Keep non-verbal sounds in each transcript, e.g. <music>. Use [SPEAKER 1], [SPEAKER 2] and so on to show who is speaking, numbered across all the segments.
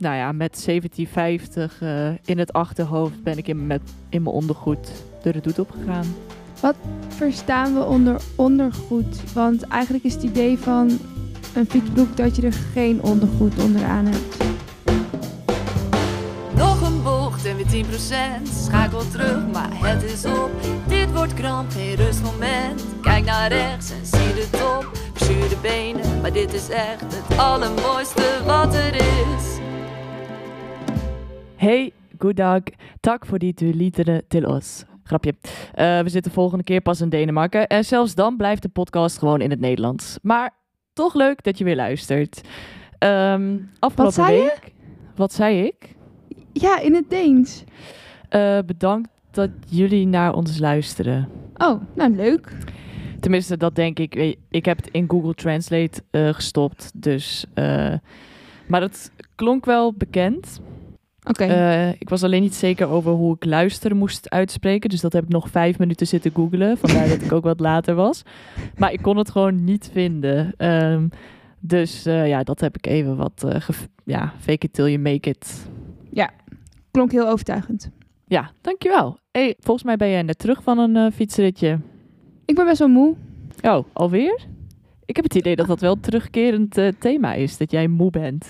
[SPEAKER 1] nou ja, met 1750 eh, in het achterhoofd ben ik in, met, in mijn ondergoed de redoute opgegaan.
[SPEAKER 2] Verstaan we onder ondergoed? Want eigenlijk is het idee van een fietsbroek dat je er geen ondergoed onderaan hebt.
[SPEAKER 3] Nog een bocht en weer 10%. Schakel terug, maar het is op. Dit wordt kramp, geen rustmoment. Kijk naar rechts en zie de top. Verzuurde benen, maar dit is echt het allermooiste wat er is.
[SPEAKER 1] Hey, goedendag. Tak voor die twee liederen til os. Grapje. Eh, we zitten volgende keer pas in Denemarken. En zelfs dan blijft de podcast gewoon in het Nederlands. Maar toch leuk dat je weer luistert. Ehm, afgelopen
[SPEAKER 2] zei je?
[SPEAKER 1] Wat zei ik?
[SPEAKER 2] Ja, in het Deens.
[SPEAKER 1] Eh, bedankt dat jullie naar ons luisteren.
[SPEAKER 2] Oh, nou leuk.
[SPEAKER 1] Tenminste, dat denk ik. Ik heb het in Google Translate eh, gestopt. Dus. maar het klonk wel bekend.
[SPEAKER 2] Oké.
[SPEAKER 1] Eh, ik was alleen niet zeker over hoe ik luisteren moest uitspreken. Dus dat heb ik nog vijf minuten zitten googlen. Vandaar dat ik ook wat later was. Maar ik kon het gewoon niet vinden. Ehm, dus eh, ja, dat heb ik even wat. gef- ja, fake it till you make it.
[SPEAKER 2] Klonk heel overtuigend.
[SPEAKER 1] Ja, dankjewel. Hey, volgens mij ben jij net terug van een fietsritje.
[SPEAKER 2] Ik ben best wel moe.
[SPEAKER 1] Oh, alweer? Ik heb het idee dat dat wel een terugkerend thema is. Dat jij moe bent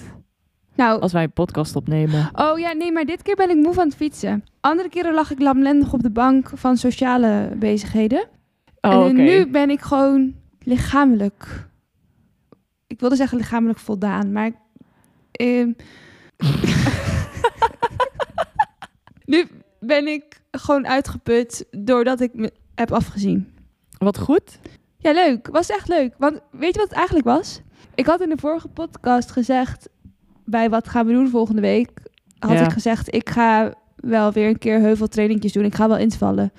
[SPEAKER 2] Nou,
[SPEAKER 1] als wij een podcast opnemen.
[SPEAKER 2] oh ja, nee, maar dit keer ben ik moe van het fietsen. Andere keren lag ik lamlendig op de bank van sociale bezigheden.
[SPEAKER 1] Oh,
[SPEAKER 2] en nu ben ik gewoon lichamelijk. Ik wilde zeggen lichamelijk voldaan, maar. ehm, <laughs> nu ben ik gewoon uitgeput doordat ik me heb afgezien.
[SPEAKER 1] Wat goed.
[SPEAKER 2] Ja, leuk. Was echt leuk. Want weet je wat het eigenlijk was? Ik had in de vorige podcast gezegd, bij wat gaan we doen volgende week, had
[SPEAKER 1] Ja.
[SPEAKER 2] ik gezegd, ik ga wel weer een keer heuveltrainingjes doen. Ik ga wel invallen.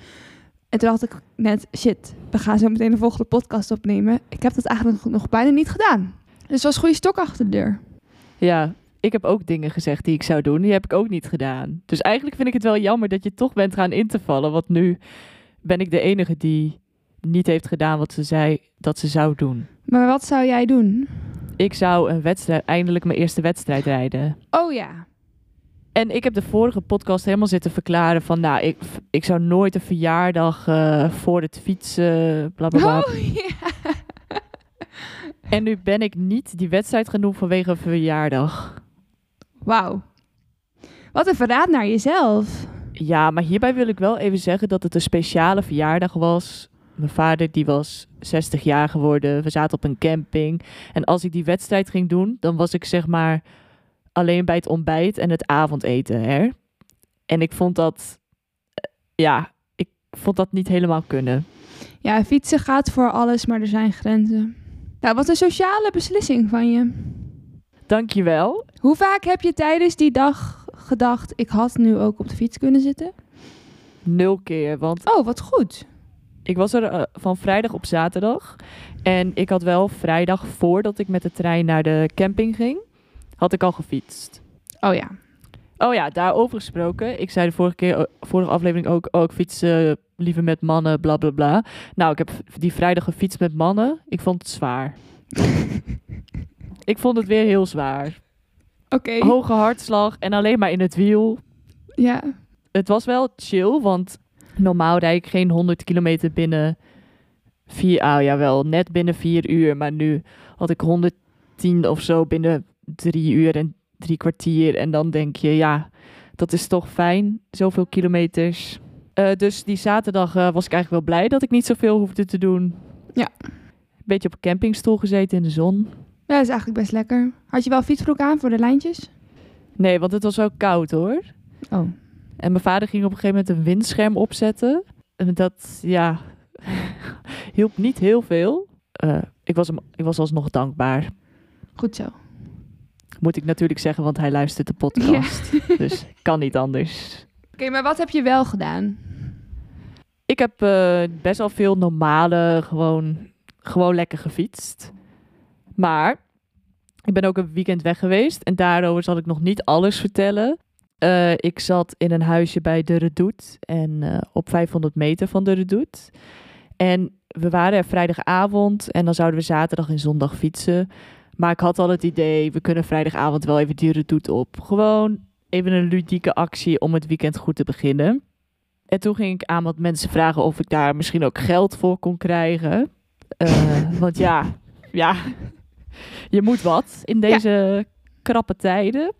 [SPEAKER 2] En toen dacht ik net, shit, we gaan zo meteen de volgende podcast opnemen. Ik heb dat eigenlijk nog, nog bijna niet gedaan. Dus het was goede stok achter de deur.
[SPEAKER 1] Ja, ik heb ook dingen gezegd die ik zou doen. Die heb ik ook niet gedaan. Dus eigenlijk vind ik het wel jammer dat je toch bent gaan in te vallen. Want nu ben ik de enige die niet heeft gedaan wat ze zei dat ze zou doen.
[SPEAKER 2] Maar wat zou jij doen?
[SPEAKER 1] Ik zou een wedstrijd, eindelijk mijn eerste wedstrijd rijden.
[SPEAKER 2] Oh ja.
[SPEAKER 1] En ik heb de vorige podcast helemaal zitten verklaren van, nou, ik, ik zou nooit een verjaardag eh, voor het fietsen, bla bla bla.
[SPEAKER 2] Oh ja.
[SPEAKER 1] En nu ben ik niet die wedstrijd gaan doen vanwege een verjaardag.
[SPEAKER 2] Wauw. Wat een verraad naar jezelf.
[SPEAKER 1] Ja, maar hierbij wil ik wel even zeggen dat het een speciale verjaardag was. Mijn vader die was 60 jaar geworden. We zaten op een camping. En als ik die wedstrijd ging doen, dan was ik zeg maar alleen bij het ontbijt en het avondeten. Hè? En ik vond dat, eh, ja, ik vond dat niet helemaal kunnen.
[SPEAKER 2] Ja, fietsen gaat voor alles, maar er zijn grenzen. Nou, wat een sociale beslissing van je.
[SPEAKER 1] Dankjewel.
[SPEAKER 2] Hoe vaak heb je tijdens die dag gedacht, ik had nu ook op de fiets kunnen zitten?
[SPEAKER 1] Nul keer, want
[SPEAKER 2] Oh, wat goed.
[SPEAKER 1] Ik was er eh, van vrijdag op zaterdag. En ik had wel vrijdag voordat ik met de trein naar de camping ging, had ik al gefietst.
[SPEAKER 2] Oh ja.
[SPEAKER 1] Oh ja, daarover gesproken. Ik zei de vorige keer, eh, vorige aflevering ook, oh, ik fiets eh, liever met mannen, bla bla bla. Nou, ik heb die vrijdag gefietst met mannen. Ik vond het zwaar. <laughs> ik vond het weer heel zwaar.
[SPEAKER 2] Oké.
[SPEAKER 1] Hoge hartslag en alleen maar in het wiel.
[SPEAKER 2] Ja.
[SPEAKER 1] Het was wel chill, want normaal rijd ik geen 100 kilometer binnen vier, ah ja wel, net binnen vier uur. Maar nu had ik 110 of zo binnen drie uur en drie kwartier. En dan denk je, ja, dat is toch fijn, zoveel kilometers. Eh, dus die zaterdag eh, was ik eigenlijk wel blij dat ik niet zoveel hoefde te doen.
[SPEAKER 2] Ja.
[SPEAKER 1] Beetje op een campingstoel gezeten in de zon.
[SPEAKER 2] Ja, dat is eigenlijk best lekker. Had je wel fietsbroek aan voor de lijntjes?
[SPEAKER 1] Nee, want het was ook koud hoor.
[SPEAKER 2] Oh.
[SPEAKER 1] En mijn vader ging op een gegeven moment een windscherm opzetten. En dat, ja, <laughs> hielp niet heel veel. Eh, ik, was hem, ik was alsnog dankbaar.
[SPEAKER 2] Goed zo.
[SPEAKER 1] Moet ik natuurlijk zeggen, want hij luistert de podcast. <laughs> Dus kan niet anders.
[SPEAKER 2] Oké, maar wat heb je wel gedaan?
[SPEAKER 1] Ik heb eh, best wel veel normale, gewoon, gewoon lekker gefietst. Maar ik ben ook een weekend weg geweest. En daarover zal ik nog niet alles vertellen. Eh, ik zat in een huisje bij de Redoute. En eh, op 500 meter van de Redoute. En we waren er vrijdagavond. En dan zouden we zaterdag en zondag fietsen. Maar ik had al het idee, we kunnen vrijdagavond wel even die redoute op. Gewoon even een ludieke actie om het weekend goed te beginnen. En toen ging ik aan wat mensen vragen of ik daar misschien ook geld voor kon krijgen. Eh, <laughs> want ja, ja, je moet wat in deze krappe tijden.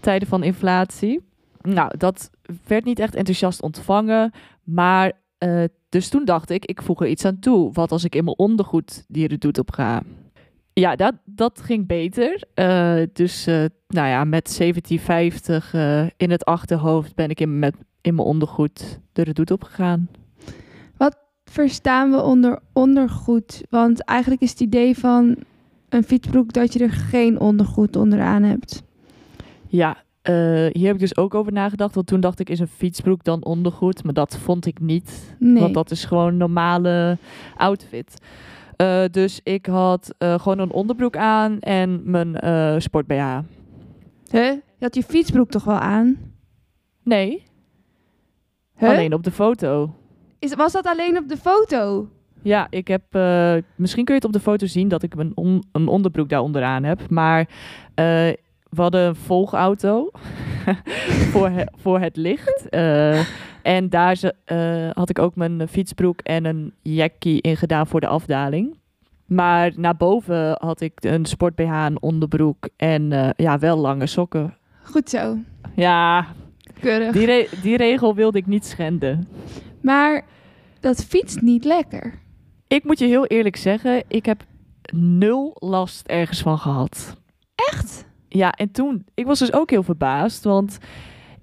[SPEAKER 1] Tijden van inflatie. Nou, dat werd niet echt enthousiast ontvangen. Maar eh, dus toen dacht ik, ik voeg er iets aan toe. Wat als ik in mijn ondergoed die redoute op ga? Ja, dat, dat ging beter. Eh, dus eh, nou ja, met 1750 eh, in het achterhoofd ben ik in, met, in mijn ondergoed de redoute opgegaan.
[SPEAKER 2] Verstaan we onder ondergoed? Want eigenlijk is het idee van een fietsbroek dat je er geen ondergoed onderaan hebt.
[SPEAKER 1] Ja, hier heb ik dus ook over nagedacht. Want toen dacht ik, is een fietsbroek dan ondergoed? Maar dat vond ik niet.
[SPEAKER 2] Nee.
[SPEAKER 1] Want dat is gewoon een normale outfit. Eh, dus ik had eh, gewoon een onderbroek aan en mijn eh sport BH.
[SPEAKER 2] Huh? Je had je fietsbroek toch wel aan?
[SPEAKER 1] Nee,
[SPEAKER 2] Huh?
[SPEAKER 1] alleen op de foto.
[SPEAKER 2] Is, was dat alleen op de foto?
[SPEAKER 1] Ja, ik heb. eh, misschien kun je het op de foto zien dat ik een, on- een onderbroek daar onderaan heb. Maar eh, we hadden een volgauto <laughs> voor, he- voor het licht. Eh, en daar ze, eh, had ik ook mijn fietsbroek en een jackie in gedaan voor de afdaling. Maar naar boven had ik een sport BH, een onderbroek en eh, ja, wel lange sokken.
[SPEAKER 2] Goed zo.
[SPEAKER 1] Ja,
[SPEAKER 2] Keurig.
[SPEAKER 1] die, re- die regel wilde ik niet schenden.
[SPEAKER 2] Maar dat fietst niet lekker.
[SPEAKER 1] Ik moet je heel eerlijk zeggen, ik heb nul last ergens van gehad.
[SPEAKER 2] Echt?
[SPEAKER 1] Ja, en toen, ik was dus ook heel verbaasd, want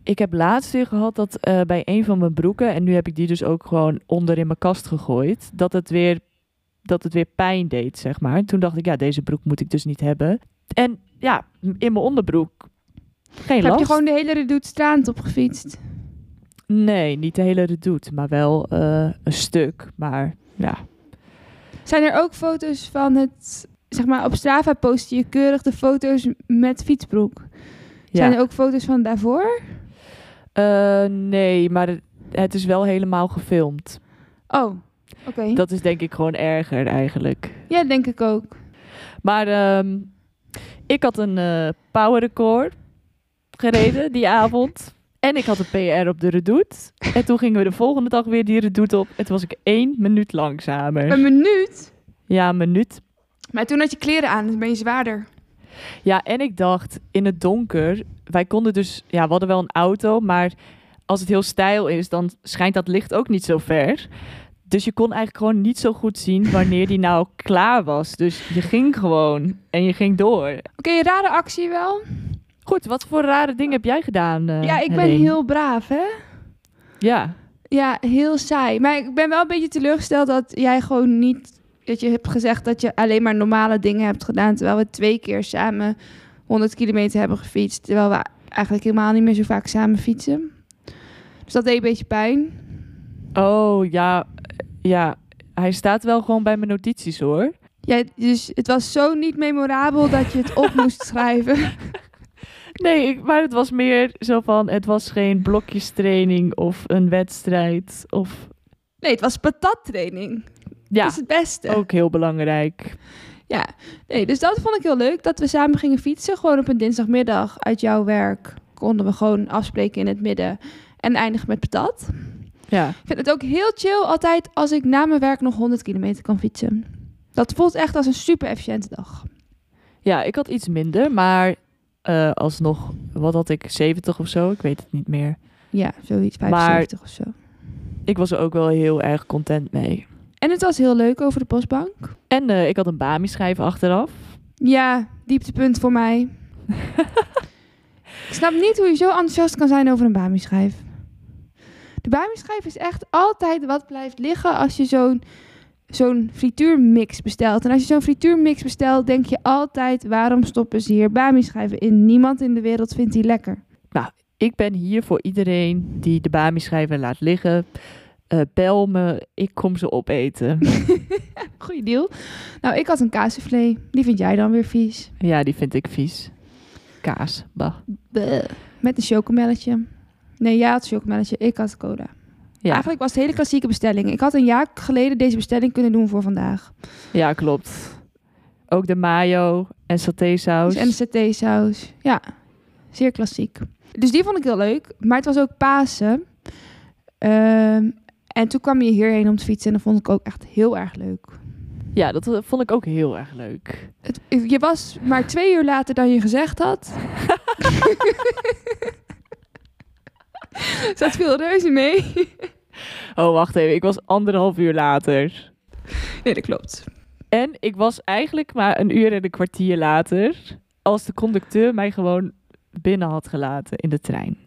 [SPEAKER 1] ik heb laatst weer gehad dat eh, bij een van mijn broeken, en nu heb ik die dus ook gewoon onder in mijn kast gegooid, dat het weer, dat het weer pijn deed, zeg maar. Toen dacht ik, ja, deze broek moet ik dus niet hebben. En ja, in mijn onderbroek, geen
[SPEAKER 2] Heb
[SPEAKER 1] last.
[SPEAKER 2] je gewoon de hele redoute straat op gefietst?
[SPEAKER 1] Nee, niet de hele redoute, maar wel eh, een stuk. Maar ja,
[SPEAKER 2] Zijn er ook foto's van het... Zeg maar, op Strava post je keurig de foto's met fietsbroek. Zijn
[SPEAKER 1] ja.
[SPEAKER 2] er ook foto's van daarvoor?
[SPEAKER 1] Eh, nee, maar het, het is wel helemaal gefilmd.
[SPEAKER 2] Oh, oké.
[SPEAKER 1] Dat is denk ik gewoon erger eigenlijk.
[SPEAKER 2] Ja, denk ik ook.
[SPEAKER 1] Maar ehm, ik had een eh power record gereden die avond. En ik had een PR op de redoute. En toen gingen we de volgende dag weer die redoute op. En toen was ik één minuut langzamer.
[SPEAKER 2] Een minuut?
[SPEAKER 1] Ja, een minuut.
[SPEAKER 2] Maar toen had je kleren aan, dus ben je zwaarder.
[SPEAKER 1] Ja, en ik dacht in het donker. Wij konden dus, ja, we hadden wel een auto, maar als het heel stijl is, dan schijnt dat licht ook niet zo ver. Dus je kon eigenlijk gewoon niet zo goed zien wanneer die nou <laughs> klaar was. Dus je ging gewoon en je ging door.
[SPEAKER 2] Oké, rare actie wel.
[SPEAKER 1] Goed, wat voor rare dingen heb jij gedaan? eh,
[SPEAKER 2] ja, ik ben
[SPEAKER 1] Helene?
[SPEAKER 2] heel braaf, hè?
[SPEAKER 1] Ja,
[SPEAKER 2] Ja, heel saai. Maar ik ben wel een beetje teleurgesteld dat jij gewoon niet... Dat je hebt gezegd dat je alleen maar normale dingen hebt gedaan. Terwijl we twee keer samen 100 kilometer hebben gefietst. Terwijl we eigenlijk helemaal niet meer zo vaak samen fietsen. Dus dat deed een beetje pijn.
[SPEAKER 1] oh ja, ja. Hij staat wel gewoon bij mijn notities hoor.
[SPEAKER 2] Ja, dus het was zo niet memorabel dat je het op <laughs> moest schrijven.
[SPEAKER 1] Nee, ik, maar het was meer zo van, het was geen blokjestraining of een wedstrijd. Of
[SPEAKER 2] Nee, het was patattraining.
[SPEAKER 1] Ja,
[SPEAKER 2] Dat is het beste.
[SPEAKER 1] ook heel belangrijk.
[SPEAKER 2] Ja, nee, dus dat vond ik heel leuk. Dat we samen gingen fietsen. Gewoon op een dinsdagmiddag uit jouw werk. Konden we gewoon afspreken in het midden. En eindigen met patat.
[SPEAKER 1] Ja.
[SPEAKER 2] Ik vind het ook heel chill altijd als ik na mijn werk nog 100 kilometer kan fietsen. Dat voelt echt als een super efficiënte dag.
[SPEAKER 1] Ja, ik had iets minder, maar eh, alsnog, wat had ik, 70 of zo? Ik weet het niet meer.
[SPEAKER 2] Ja, zoiets,
[SPEAKER 1] Maar-
[SPEAKER 2] 75 of zo.
[SPEAKER 1] Ik was er ook wel heel erg content mee.
[SPEAKER 2] En het was heel leuk over de postbank.
[SPEAKER 1] En eh, ik had een Bami-schijf achteraf.
[SPEAKER 2] Ja, dieptepunt voor mij. <laughs> ik snap niet hoe je zo enthousiast kan zijn over een Bami-schijf. De Bami-schijf is echt altijd wat blijft liggen als je zo'n zo'n frituurmix bestelt. En als je zo'n frituurmix bestelt, denk je altijd... waarom stoppen ze hier Bami-schijven in? Niemand in de wereld vindt die lekker.
[SPEAKER 1] Ik ben hier voor iedereen die de Bami-schijven laat liggen. Eh, bel me, ik kom ze opeten. <laughs>
[SPEAKER 2] Goeie deal. Nou, ik had een kaassoufflé. Die vind jij dan weer vies.
[SPEAKER 1] ja, die vind ik vies. Kaas, bah.
[SPEAKER 2] Bleh. Met een chocomelletje. Nee, jij had chocomelletje, ik had cola.
[SPEAKER 1] Ja,
[SPEAKER 2] Eigenlijk was het hele klassieke bestelling. Ik had een jaar geleden deze bestelling kunnen doen voor vandaag.
[SPEAKER 1] ja klopt. Ook de mayo en satésaus.
[SPEAKER 2] En de saté-saus. Ja, zeer klassiek. Dus die vond ik heel leuk. Maar het was ook Pasen. Ehm, en toen kwam je hierheen om te fietsen. En dat vond ik ook echt heel erg leuk.
[SPEAKER 1] Ja, dat eh, vond ik ook heel erg leuk.
[SPEAKER 2] Het, je was maar twee uur later dan je gezegd had. <laughs> Zat veel reuze mee.
[SPEAKER 1] Oh, wacht even. Ik was anderhalf uur later.
[SPEAKER 2] Nee, dat klopt.
[SPEAKER 1] En ik was eigenlijk maar een uur en een kwartier later. Als de conducteur mij gewoon binnen had gelaten in de trein.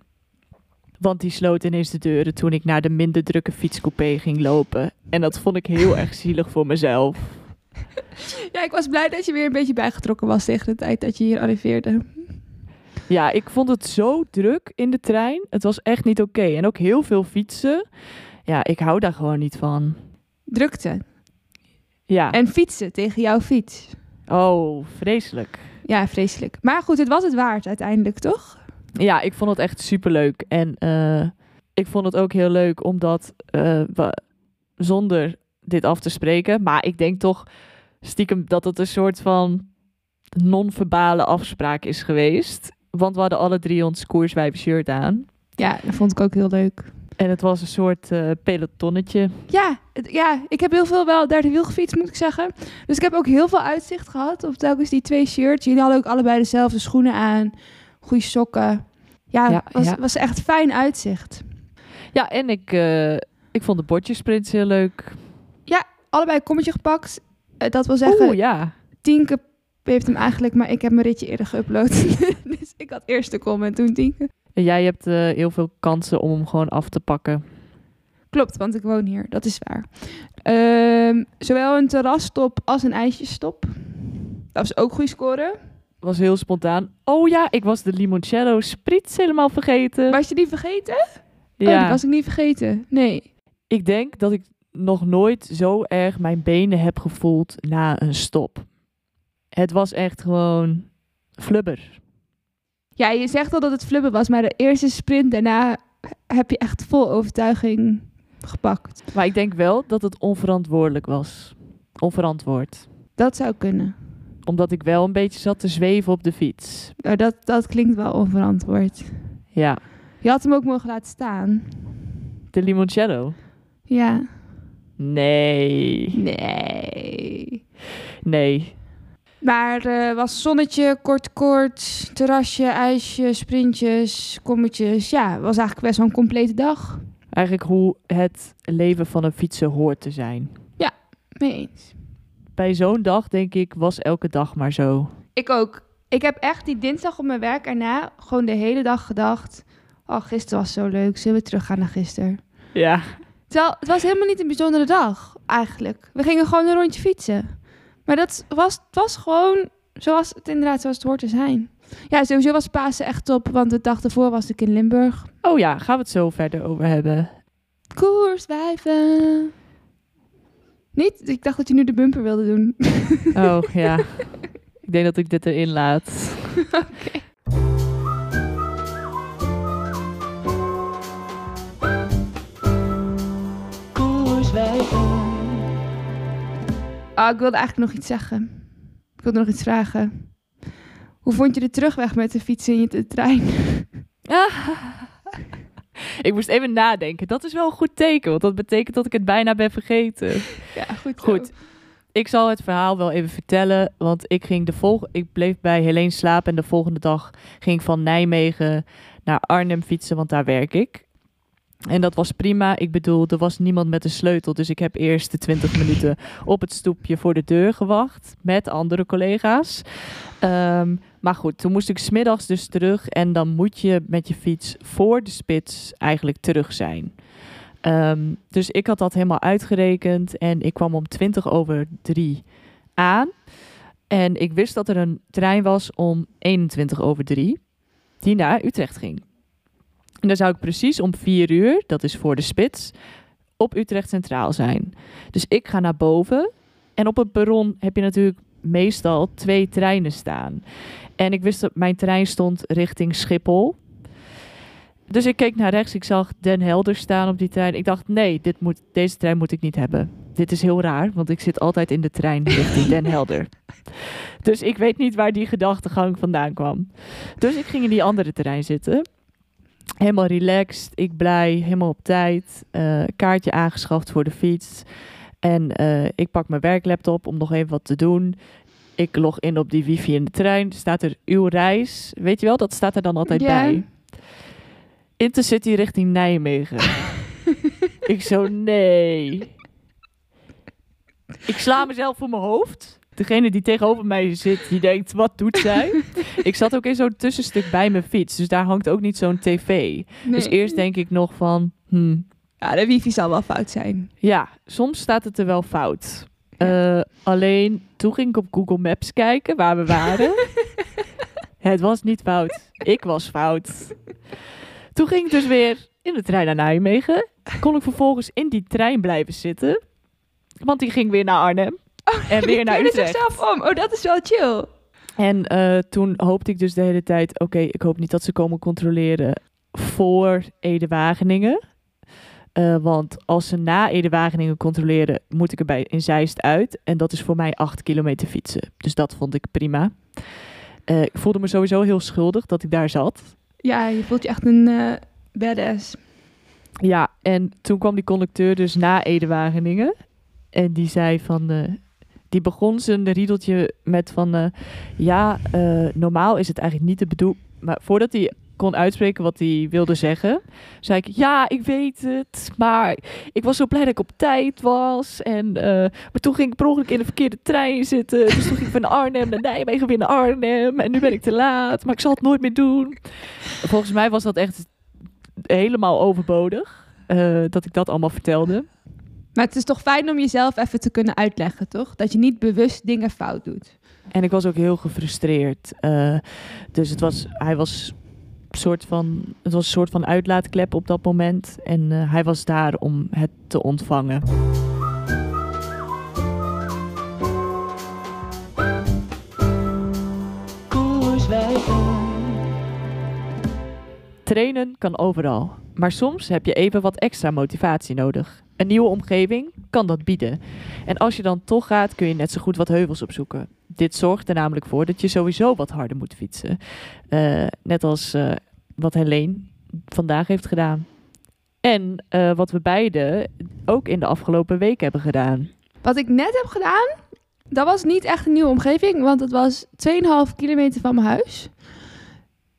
[SPEAKER 1] Want die sloot ineens de deuren toen ik naar de minder drukke fietscoupé ging lopen. En dat vond ik heel erg zielig voor mezelf. <laughs>
[SPEAKER 2] Ja, ik was blij dat je weer een beetje bijgetrokken was tegen de tijd dat je hier arriveerde.
[SPEAKER 1] Ja, ik vond het zo druk in de trein. Het was echt niet oké. En ook heel veel fietsen. Ja, ik hou daar gewoon niet van.
[SPEAKER 2] Drukte.
[SPEAKER 1] Ja.
[SPEAKER 2] En fietsen tegen jouw fiets.
[SPEAKER 1] Oh, vreselijk.
[SPEAKER 2] Ja, vreselijk. Maar goed, het was het waard uiteindelijk, toch?
[SPEAKER 1] Ja, ik vond het echt superleuk. En eh, ik vond het ook heel leuk omdat eh, we zonder dit af te spreken. Maar ik denk toch stiekem dat het een soort van non-verbale afspraak is geweest. Want we hadden alle drie ons koerswijven shirt aan.
[SPEAKER 2] Ja, dat vond ik ook heel leuk.
[SPEAKER 1] En het was een soort eh, pelotonnetje.
[SPEAKER 2] Ja, het- ja, ik heb heel veel wel derde wiel gefietst, moet ik zeggen. Dus ik heb ook heel veel uitzicht gehad op telkens die twee shirts. Jullie hadden ook allebei dezelfde schoenen aan. Goede sokken. Ja,
[SPEAKER 1] Ja,
[SPEAKER 2] was,
[SPEAKER 1] ja.
[SPEAKER 2] was echt fijn uitzicht.
[SPEAKER 1] Ja, en ik, eh, ik vond de bordjesprints heel leuk.
[SPEAKER 2] Allebei een kommetje gepakt. Eh, dat wil zeggen,
[SPEAKER 1] Oeh, ja.
[SPEAKER 2] Tienke heeft hem eigenlijk, maar ik heb mijn ritje eerder geüpload. <laughs> dus ik had eerst de kom en toen Tienke.
[SPEAKER 1] En jij hebt eh, heel veel kansen om hem gewoon af te pakken.
[SPEAKER 2] Klopt, want ik woon hier. Dat is waar. Ehm, zowel een terrasstop als een ijsjesstop. Dat was ook goede score.
[SPEAKER 1] Was heel spontaan. Oh ja, ik was de limoncello spritz helemaal vergeten.
[SPEAKER 2] Was je die vergeten? Oh,
[SPEAKER 1] ja.
[SPEAKER 2] die was ik niet vergeten. Nee.
[SPEAKER 1] Ik denk dat ik nog nooit zo erg mijn benen heb gevoeld na een stop. Het was echt gewoon flubber.
[SPEAKER 2] Ja, je zegt al dat het flubber was, maar de eerste sprint daarna heb je echt vol overtuiging gepakt.
[SPEAKER 1] Maar ik denk wel dat het onverantwoordelijk was. Onverantwoord.
[SPEAKER 2] Dat zou kunnen.
[SPEAKER 1] Omdat ik wel een beetje zat te zweven op de fiets.
[SPEAKER 2] Maar dat, dat klinkt wel onverantwoord.
[SPEAKER 1] Ja,
[SPEAKER 2] Je had hem ook mogen laten staan.
[SPEAKER 1] de limoncello.
[SPEAKER 2] Ja.
[SPEAKER 1] Nee.
[SPEAKER 2] Nee.
[SPEAKER 1] Nee.
[SPEAKER 2] Maar eh was zonnetje, kort kort, terrasje, ijsje, sprintjes, kommetjes. Ja, was eigenlijk best wel een complete dag.
[SPEAKER 1] Eigenlijk hoe het leven van een fietser hoort te zijn.
[SPEAKER 2] Mee eens.
[SPEAKER 1] Bij zo'n dag denk ik, was elke dag maar zo.
[SPEAKER 2] Ik ook. Ik heb echt die dinsdag op mijn werk erna gewoon de hele dag gedacht... Oh, gisteren was zo leuk. Zullen we teruggaan naar gisteren?
[SPEAKER 1] Ja.
[SPEAKER 2] Terwijl het was helemaal niet een bijzondere dag, eigenlijk. We gingen gewoon een rondje fietsen. Maar dat was, het was gewoon zoals het inderdaad zoals het hoort te zijn. Ja, sowieso was Pasen echt top, want de dag ervoor was ik in Limburg.
[SPEAKER 1] Oh ja, gaan we het zo verder over hebben.
[SPEAKER 2] Koerswijven. Niet? Ik dacht dat je nu de bumper wilde doen. <laughs>
[SPEAKER 1] Oh ja. ik denk dat ik dit erin laat.
[SPEAKER 2] Ah, ik wilde eigenlijk nog iets zeggen. Ik wilde nog iets vragen. Hoe vond je de terugweg met de fiets in je trein? <laughs> <laughs>
[SPEAKER 1] ik moest even nadenken. Dat is wel een goed teken, want dat betekent dat ik het bijna ben vergeten.
[SPEAKER 2] Ja, goed zo.
[SPEAKER 1] Goed. Ik zal het verhaal wel even vertellen, want ik ging de volg ik bleef bij Helene slapen en de volgende dag ging ik van Nijmegen naar Arnhem fietsen, want daar werk ik. En dat was prima. Ik bedoel, er was niemand met een sleutel, dus ik heb eerst de 20 minuten op het stoepje voor de deur gewacht met andere collega's. Ehm, maar goed, toen moest ik smiddags dus terug en dan moet je met je fiets voor de spits eigenlijk terug zijn. Ehm, dus ik had dat helemaal uitgerekend en ik kwam om 20 over 3 aan. En ik wist dat er een trein was om 21 over 3 die naar Utrecht ging. En dan zou ik precies om 4 uur, dat is voor de spits, op Utrecht Centraal zijn. Dus ik ga naar boven en op het perron heb je natuurlijk meestal twee treinen staan. En ik wist dat mijn trein stond richting Schiphol. Dus ik keek naar rechts, ik zag Den Helder staan op die trein. Ik dacht, nee, dit moet, deze trein moet ik niet hebben. dit is heel raar, want ik zit altijd in de trein richting Den <laughs> Helder. Dus ik weet niet waar die gedachtegang vandaan kwam. Dus ik ging in die andere terrein zitten. Helemaal relaxed, ik blij, helemaal op tijd. eh, kaartje aangeschaft voor de fiets. En eh, ik pak mijn werklaptop om nog even wat te doen. Ik log in op die wifi in de trein. Staat er uw reis. Weet je wel, dat staat er dan altijd
[SPEAKER 2] Ja.
[SPEAKER 1] bij. Intercity richting Nijmegen. <laughs> ik zo, nee. Ik sla mezelf voor mijn hoofd. Degene die tegenover mij zit, die denkt, wat doet zij? <laughs> ik zat ook in zo'n tussenstuk bij mijn fiets. Dus daar hangt ook niet zo'n tv. Dus eerst denk ik nog van, hmm,
[SPEAKER 2] Ja, de wifi zal wel fout zijn.
[SPEAKER 1] ja, soms staat het er wel fout. Eh, alleen toen ging ik op Google Maps kijken waar we waren. <laughs> het was niet fout. Ik was fout. Toen ging ik dus weer in de trein naar Nijmegen. Kon ik vervolgens in die trein blijven zitten. Want die ging weer naar Arnhem. en weer naar Utrecht.
[SPEAKER 2] zichzelf om. Oh, dat is wel chill.
[SPEAKER 1] En eh, toen hoopte ik dus de hele tijd... Oké, ik hoop niet dat ze komen controleren voor Ede-Wageningen. Eh, want als ze na Ede-Wageningen controleren... moet ik erbij in Zeist uit. En dat is voor mij acht kilometer fietsen. Dus dat vond ik prima. Eh, ik voelde me sowieso heel schuldig dat ik daar zat.
[SPEAKER 2] Ja, je voelt je echt een eh badass.
[SPEAKER 1] Ja, en toen kwam die conducteur dus na Ede-Wageningen. En die zei van... die begon zijn riedeltje met van... ja, normaal is het eigenlijk niet de bedoeling... Maar voordat hij kon uitspreken wat hij wilde zeggen... zei ik, ja, ik weet het. Maar ik was zo blij dat ik op tijd was. En, eh, maar toen ging ik per ongeluk in de verkeerde trein zitten. Dus toen ging ik van Arnhem naar Nijmegen weer naar Arnhem. En nu ben ik te laat. Maar ik zal het nooit meer doen. Volgens mij was dat echt helemaal overbodig. eh, dat ik dat allemaal vertelde.
[SPEAKER 2] Maar het is toch fijn om jezelf even te kunnen uitleggen, toch? Dat je niet bewust dingen fout doet.
[SPEAKER 1] En ik was ook heel gefrustreerd. Eh, dus het was, hij was soort van, het was een soort van uitlaatklep op dat moment. En eh, hij was daar om het te ontvangen. Trainen kan overal, maar soms heb je even wat extra motivatie nodig. Een nieuwe omgeving kan dat bieden. En als je dan toch gaat, kun je net zo goed wat heuvels opzoeken. Dit zorgt er namelijk voor dat je sowieso wat harder moet fietsen. Eh, net als eh, wat Helene vandaag heeft gedaan. En eh, wat we beide ook in de afgelopen week hebben gedaan.
[SPEAKER 2] Wat ik net heb gedaan, dat was niet echt een nieuwe omgeving, want het was 2,5 kilometer van mijn huis.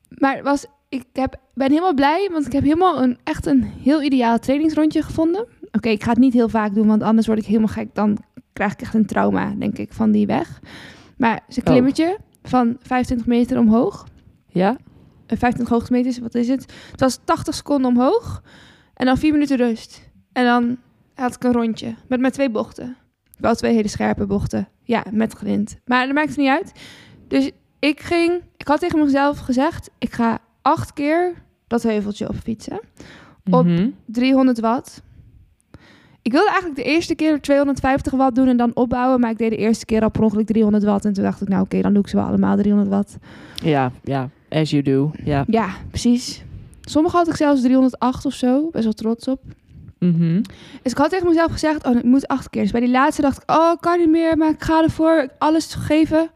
[SPEAKER 2] Maar was, ik heb, ben helemaal blij, want ik heb helemaal een, echt een heel ideaal trainingsrondje gevonden. Oké, ik ga het niet heel vaak doen, want anders word ik helemaal gek. Dan krijg ik echt een trauma, denk ik, van die weg. Maar het is een
[SPEAKER 1] Oh.
[SPEAKER 2] klimmetje van 25 meter omhoog.
[SPEAKER 1] Ja?
[SPEAKER 2] Eh, 25 hoogtemeters, wat is het? Het was 80 seconden omhoog en dan 4 minuten rust. En dan had ik een rondje met maar twee bochten. Wel twee hele scherpe bochten. Ja, met grind. Maar dat maakt het niet uit. Dus ik ging, ik had tegen mezelf gezegd, ik ga acht keer dat heuveltje op fietsen. Op-
[SPEAKER 1] Mhm.
[SPEAKER 2] 300 watt. Ik wilde eigenlijk de eerste keer 250 watt doen en dan opbouwen. Maar ik deed de eerste keer al per ongeluk 300 watt. En toen dacht ik, nou oké, dan doe ik ze wel allemaal 300 watt.
[SPEAKER 1] Ja, ja. As you do. Ja.
[SPEAKER 2] Ja, precies. Sommige had ik zelfs 308 of zo. Best wel trots op.
[SPEAKER 1] Mhm.
[SPEAKER 2] Dus ik had tegen mezelf gezegd, oh, ik moet acht keer. Dus bij die laatste dacht ik, oh, ik kan niet meer, maar ik ga ervoor. Alles gegeven.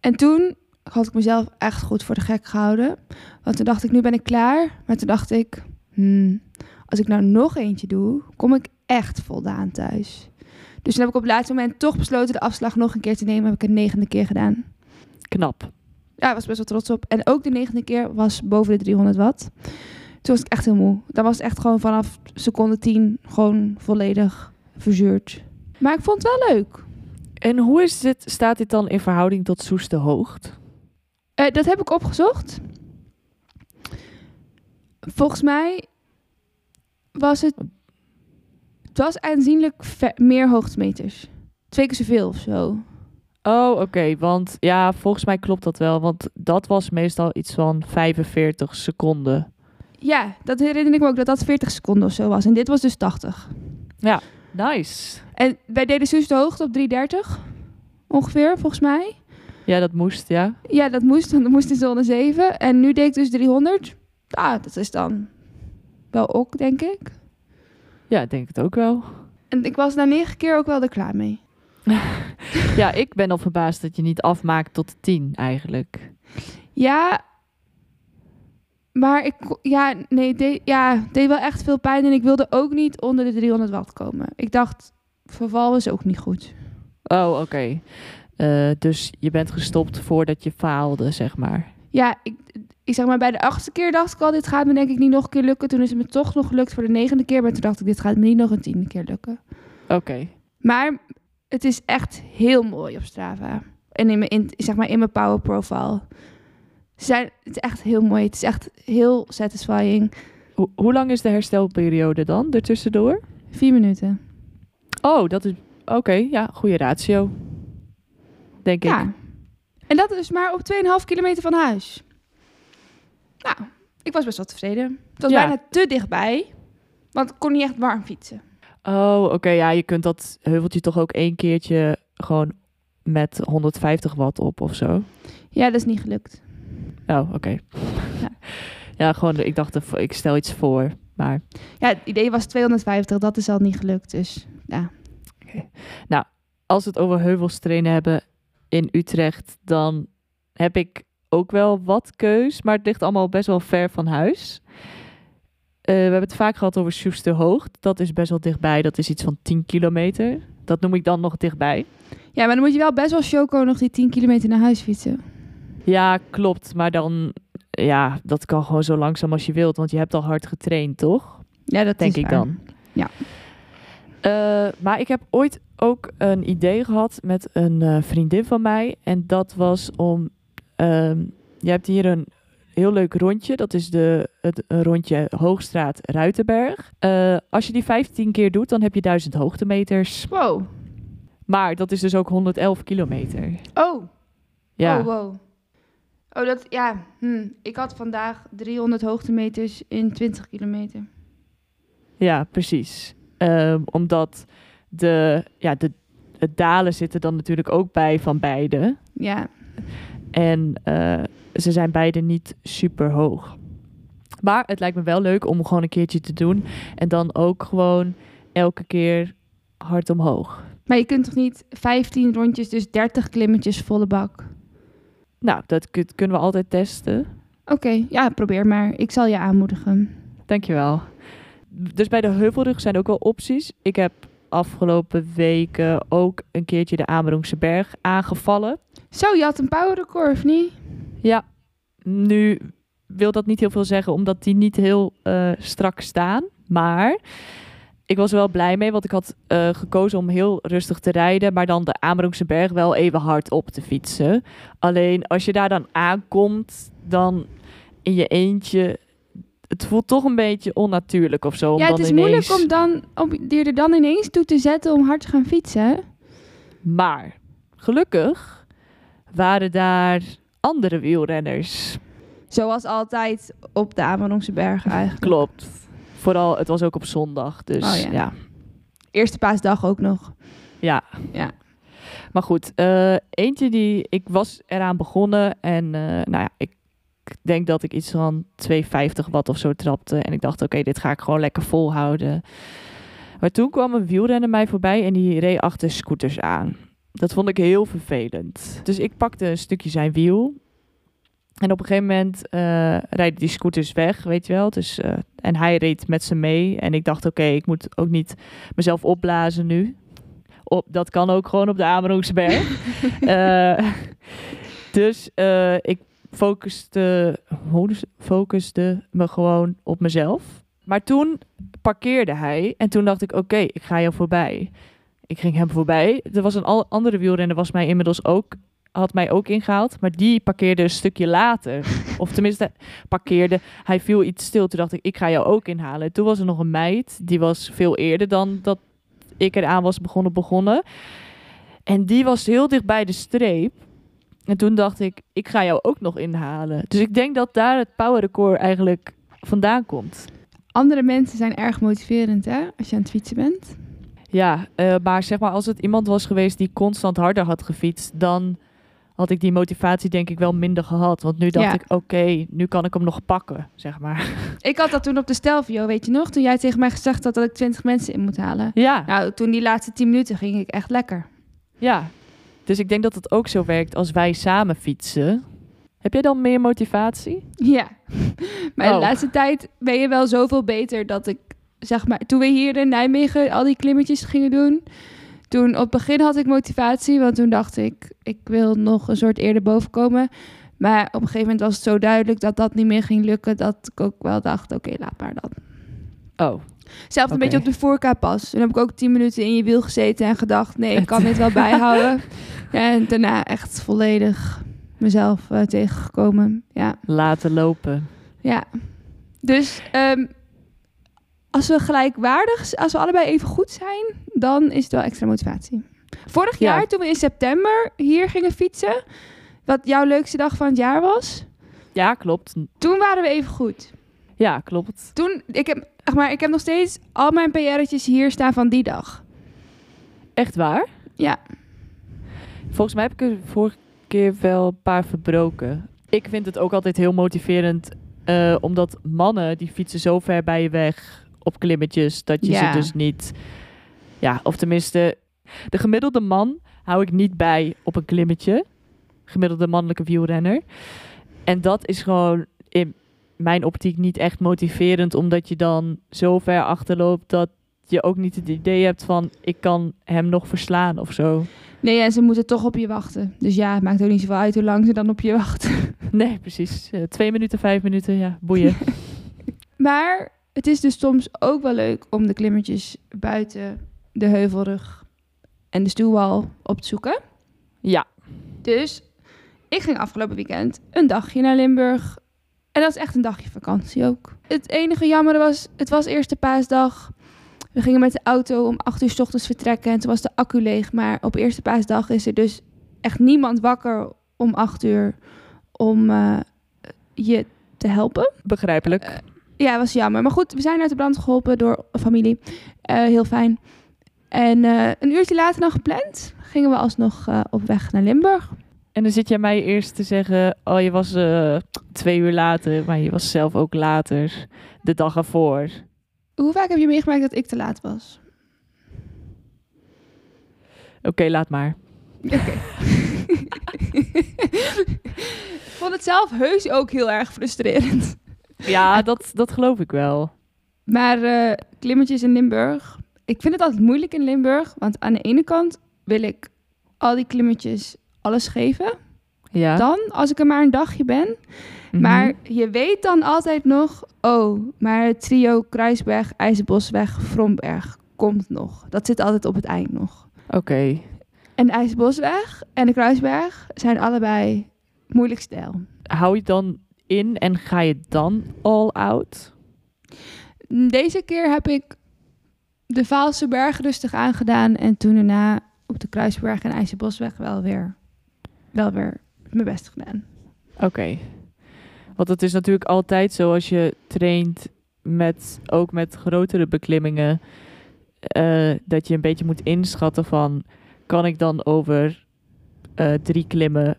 [SPEAKER 2] En toen had ik mezelf echt goed voor de gek gehouden. Want toen dacht ik, nu ben ik klaar. Maar toen dacht ik, hmm, als ik nou nog eentje doe, kom ik echt voldaan thuis. Dus toen heb ik op het laatste moment toch besloten de afslag nog een keer te nemen. Heb ik een negende keer gedaan.
[SPEAKER 1] Knap.
[SPEAKER 2] Ja, ik was best wel trots op. En ook de negende keer was boven de 300 watt. Toen was ik echt heel moe. Dan was het echt gewoon vanaf seconde 10 gewoon volledig verzuurd. Maar ik vond het wel leuk.
[SPEAKER 1] En hoe is dit, staat dit dan in verhouding tot Soeste Hoogt?
[SPEAKER 2] Eh, dat heb ik opgezocht. Volgens mij was het... Het was aanzienlijk meer hoogtemeters. Twee keer zoveel of zo.
[SPEAKER 1] Oh, oké. Want ja, volgens mij klopt dat wel. Want dat was meestal iets van 45 seconden.
[SPEAKER 2] Ja, dat herinner ik me ook dat dat 40 seconden of zo was. En dit was dus 80.
[SPEAKER 1] Nice.
[SPEAKER 2] En wij deden dus de hoogte op 330. Ongeveer, volgens mij.
[SPEAKER 1] Ja, dat moest, ja.
[SPEAKER 2] Ja, dat moest, <laughs> want dat moest in zone 7. En nu deed ik dus 300. Ja, dat is dan wel ook, denk ik.
[SPEAKER 1] Ja, ik denk het ook wel.
[SPEAKER 2] En ik was na negen keer ook wel er klaar mee. <laughs>
[SPEAKER 1] Ja, ik ben al verbaasd dat je niet afmaakt tot de 10 eigenlijk.
[SPEAKER 2] Ja, maar ik, ja, nee, deed, ja, deed wel echt veel pijn en ik wilde ook niet onder de 300 watt komen. Ik dacht, verval was ook niet goed.
[SPEAKER 1] Oh, oké. Eh, dus je bent gestopt voordat je faalde, zeg maar.
[SPEAKER 2] Ja, ik, ik zeg maar, bij de achtste keer dacht ik al, dit gaat me denk ik niet nog een keer lukken. Toen is het me toch nog gelukt voor de negende keer, maar toen dacht ik, dit gaat me niet nog een tiende keer lukken.
[SPEAKER 1] Oké.
[SPEAKER 2] Maar het is echt heel mooi op Strava. En in mijn, in, zeg maar in mijn power profile. Zijn, het is echt heel mooi. Het is echt heel satisfying.
[SPEAKER 1] Ho- hoe lang is de herstelperiode dan, ertussendoor?
[SPEAKER 2] Vier minuten.
[SPEAKER 1] Oh, dat is... Oké, ja, goede ratio. Denk ik.
[SPEAKER 2] Ja. En dat is maar op 2,5 kilometer van huis. Nou, ik was best wel tevreden. Het was
[SPEAKER 1] Ja.
[SPEAKER 2] bijna te dichtbij. Want ik kon niet echt warm fietsen.
[SPEAKER 1] Oh, oké. ja, je kunt dat heuveltje toch ook één keertje gewoon met 150 watt op of zo.
[SPEAKER 2] Ja, dat is niet gelukt.
[SPEAKER 1] Oh, oké.
[SPEAKER 2] Ja. <laughs>
[SPEAKER 1] Ja. gewoon, ik dacht, ervoor- ik stel iets voor. Maar
[SPEAKER 2] Ja, het idee was 250. Dat is al niet gelukt. Dus ja.
[SPEAKER 1] als we het over heuvels trainen hebben in Utrecht, dan heb ik ook wel wat keus, maar het ligt allemaal best wel ver van huis. Eh, we hebben het vaak gehad over Soesterhoog. Dat is best wel dichtbij. Dat is iets van 10 kilometer. Dat noem ik dan nog dichtbij.
[SPEAKER 2] Ja, maar dan moet je wel best wel Choco nog die 10 kilometer naar huis fietsen.
[SPEAKER 1] Ja, klopt. Maar dan, ja, dat kan gewoon zo langzaam als je wilt, want je hebt al hard getraind, toch?
[SPEAKER 2] Ja, dat
[SPEAKER 1] denk ik
[SPEAKER 2] waar.
[SPEAKER 1] dan.
[SPEAKER 2] Ja.
[SPEAKER 1] Eh, maar ik heb ooit ook een idee gehad met een eh, vriendin van mij. En dat was om. Ehm, je hebt hier een heel leuk rondje. Dat is de, het rondje Hoogstraat-Ruitenberg. Eh, als je die 15 keer doet, dan heb je 1000 hoogtemeters.
[SPEAKER 2] Wow.
[SPEAKER 1] Maar dat is dus ook 111 kilometer.
[SPEAKER 2] Oh.
[SPEAKER 1] Ja,
[SPEAKER 2] Oh, wow. Oh, dat, ja. Hm. Ik had vandaag 300 hoogtemeters in 20 kilometer.
[SPEAKER 1] ja precies. Ehm, omdat de, ja, de, het dalen zitten dan natuurlijk ook bij van beide.
[SPEAKER 2] Ja.
[SPEAKER 1] En eh, ze zijn beide niet super hoog. Maar het lijkt me wel leuk om gewoon een keertje te doen. En dan ook gewoon elke keer hard omhoog.
[SPEAKER 2] Maar je kunt toch niet 15 rondjes, dus 30 klimmetjes volle bak?
[SPEAKER 1] Nou, dat kun- kunnen we altijd testen.
[SPEAKER 2] Oké, ja, probeer maar. Ik zal je aanmoedigen.
[SPEAKER 1] Dankjewel. Dus bij de heuvelrug zijn ook wel opties. Ik heb afgelopen weken ook een keertje de Amerongse berg aangevallen.
[SPEAKER 2] Zo, je had een power record, of niet?
[SPEAKER 1] Ja, nu wil dat niet heel veel zeggen, omdat die niet heel eh, strak staan. Maar ik was er wel blij mee, want ik had eh, gekozen om heel rustig te rijden, maar dan de Amerongse berg wel even hard op te fietsen. Alleen als je daar dan aankomt, dan in je eentje, het voelt toch een beetje onnatuurlijk of zo. Om
[SPEAKER 2] ja, het is
[SPEAKER 1] ineens...
[SPEAKER 2] moeilijk om, dan, om die er dan ineens toe te zetten om hard te gaan fietsen.
[SPEAKER 1] Maar gelukkig waren daar andere wielrenners.
[SPEAKER 2] Zoals altijd op de Amerongse berg eigenlijk.
[SPEAKER 1] Klopt. Vooral, het was ook op zondag. Dus
[SPEAKER 2] Oh ja.
[SPEAKER 1] ja.
[SPEAKER 2] Eerste paasdag ook nog.
[SPEAKER 1] ja.
[SPEAKER 2] Ja.
[SPEAKER 1] Maar goed, eh, eentje die... Ik was eraan begonnen en eh, nou ja, ik denk dat ik iets van 250 watt of zo trapte. En ik dacht, oké, dit ga ik gewoon lekker volhouden. Maar toen kwam een wielrenner mij voorbij en die reed achter scooters aan. Dat vond ik heel vervelend. Dus ik pakte een stukje zijn wiel. En op een gegeven moment eh rijden die scooters weg, weet je wel. Dus, eh, en hij reed met ze mee. En ik dacht, oké, ik moet ook niet mezelf opblazen nu. Op, dat kan ook gewoon op de Amerongseberg. <laughs> Eh dus ik focuste, focuste me gewoon op mezelf. Maar toen parkeerde hij en toen dacht ik, oké, ik ga jou voorbij. Ik ging hem voorbij. Er was een al- andere wielrenner, was mij inmiddels ook, had mij ook ingehaald. Maar die parkeerde een stukje later. <laughs> Of tenminste, parkeerde. Hij viel iets stil. Toen dacht ik, ik ga jou ook inhalen. En toen was er nog een meid, die was veel eerder dan dat ik eraan was begonnen begonnen. En die was heel dicht bij de streep. En toen dacht ik, ik ga jou ook nog inhalen. Dus ik denk dat daar het power record eigenlijk vandaan komt.
[SPEAKER 2] Andere mensen zijn erg motiverend, hè? Als je aan het fietsen bent.
[SPEAKER 1] Ja, eh, maar zeg maar als het iemand was geweest die constant harder had gefietst, dan had ik die motivatie denk ik wel minder gehad. Want nu dacht
[SPEAKER 2] Ja.
[SPEAKER 1] ik, oké, nu kan ik hem nog pakken, zeg maar. <laughs>
[SPEAKER 2] Ik had dat toen op de Stelvio, weet je nog? Toen jij tegen mij gezegd had dat ik 20 mensen in moet halen.
[SPEAKER 1] Ja,
[SPEAKER 2] Nou, toen die laatste 10 minuten ging ik echt lekker.
[SPEAKER 1] ja. Dus ik denk dat het ook zo werkt als wij samen fietsen. Heb jij dan meer motivatie?
[SPEAKER 2] Ja. <laughs> Maar de
[SPEAKER 1] Oh.
[SPEAKER 2] laatste tijd ben je wel zoveel beter dat ik, zeg maar, toen we hier in Nijmegen al die klimmetjes gingen doen. Toen op het begin had ik motivatie, want toen dacht ik, ik wil nog een soort eerder boven komen. Maar op een gegeven moment was het zo duidelijk dat dat niet meer ging lukken, dat ik ook wel dacht, oké, laat maar dan.
[SPEAKER 1] Oh,
[SPEAKER 2] Zelfs een beetje op de voorka-pas. Toen heb ik ook tien minuten in je wiel gezeten en gedacht, nee, ik kan dit wel <laughs> bijhouden. En daarna echt volledig mezelf eh, tegengekomen. Ja.
[SPEAKER 1] laten lopen.
[SPEAKER 2] Ja, dus ehm, als we gelijkwaardig, als we allebei even goed zijn, dan is het wel extra motivatie. Vorig
[SPEAKER 1] Ja.
[SPEAKER 2] jaar, toen we in september hier gingen fietsen, wat jouw leukste dag van het jaar was,
[SPEAKER 1] Ja, klopt.
[SPEAKER 2] toen waren we even goed.
[SPEAKER 1] Ja, klopt.
[SPEAKER 2] Toen, ik heb, ach maar, ik heb nog steeds al mijn PR'tjes hier staan van die dag.
[SPEAKER 1] Echt waar?
[SPEAKER 2] Ja.
[SPEAKER 1] Volgens mij heb ik er vorige keer wel een paar verbroken. Ik vind het ook altijd heel motiverend, eh, omdat mannen die fietsen zo ver bij je weg op klimmetjes dat je
[SPEAKER 2] Ja.
[SPEAKER 1] ze dus niet, ja, of tenminste, de gemiddelde man hou ik niet bij op een klimmetje, gemiddelde mannelijke wielrenner. En dat is gewoon in mijn optiek niet echt motiverend, omdat je dan zo ver achterloopt dat je ook niet het idee hebt van ik kan hem nog verslaan of zo.
[SPEAKER 2] Nee, en ze moeten toch op je wachten. Dus ja, het maakt ook niet zoveel uit hoe lang ze dan op je wachten.
[SPEAKER 1] Nee, precies. Eh, twee minuten, vijf minuten, ja, boeien. <laughs>
[SPEAKER 2] Maar het is dus soms ook wel leuk om de klimmetjes buiten de heuvelrug en de stuwwal op te zoeken.
[SPEAKER 1] ja,
[SPEAKER 2] Dus ik ging afgelopen weekend een dagje naar Limburg. En dat is echt een dagje vakantie ook. Het enige jammer was, het was eerste paasdag. We gingen met de auto om 8 uur 's ochtends vertrekken en toen was de accu leeg. Maar op eerste paasdag is er dus echt niemand wakker om 8 uur om eh, je te helpen.
[SPEAKER 1] begrijpelijk.
[SPEAKER 2] Ja, was jammer. Maar goed, we zijn uit de brand geholpen door familie. Eh, heel fijn. En eh, een uurtje later dan gepland, gingen we alsnog eh, op weg naar Limburg.
[SPEAKER 1] En dan zit jij mij eerst te zeggen, oh je was twee uur later, maar je was zelf ook later, de dag ervoor.
[SPEAKER 2] Hoe vaak heb je meegemaakt dat ik te laat was?
[SPEAKER 1] Oké, laat maar.
[SPEAKER 2] Oké. <laughs> ik vond het zelf heus ook heel erg frustrerend.
[SPEAKER 1] Ja, dat, dat geloof ik wel.
[SPEAKER 2] Maar eh, klimmetjes in Limburg. Ik vind het altijd moeilijk in Limburg. Want aan de ene kant wil ik al die klimmetjes alles geven.
[SPEAKER 1] Ja.
[SPEAKER 2] Dan, als ik er maar een dagje ben.
[SPEAKER 1] Mhm.
[SPEAKER 2] Maar je weet dan altijd nog, oh, maar het trio Kruisberg, IJzerbosweg, Vromberg komt nog. Dat zit altijd op het eind nog.
[SPEAKER 1] Oké.
[SPEAKER 2] En de IJzerbosweg en de Kruisberg zijn allebei moeilijk stijl.
[SPEAKER 1] Hou je dan in en ga je dan all out?
[SPEAKER 2] Deze keer heb ik de Vaalse berg rustig aangedaan en toen daarna op de Kruisberg en IJzerbosweg wel weer, wel weer mijn best gedaan.
[SPEAKER 1] Oké. Want het is natuurlijk altijd zo als je traint met, ook met grotere beklimmingen, eh, dat je een beetje moet inschatten van, kan ik dan over eh, drie klimmen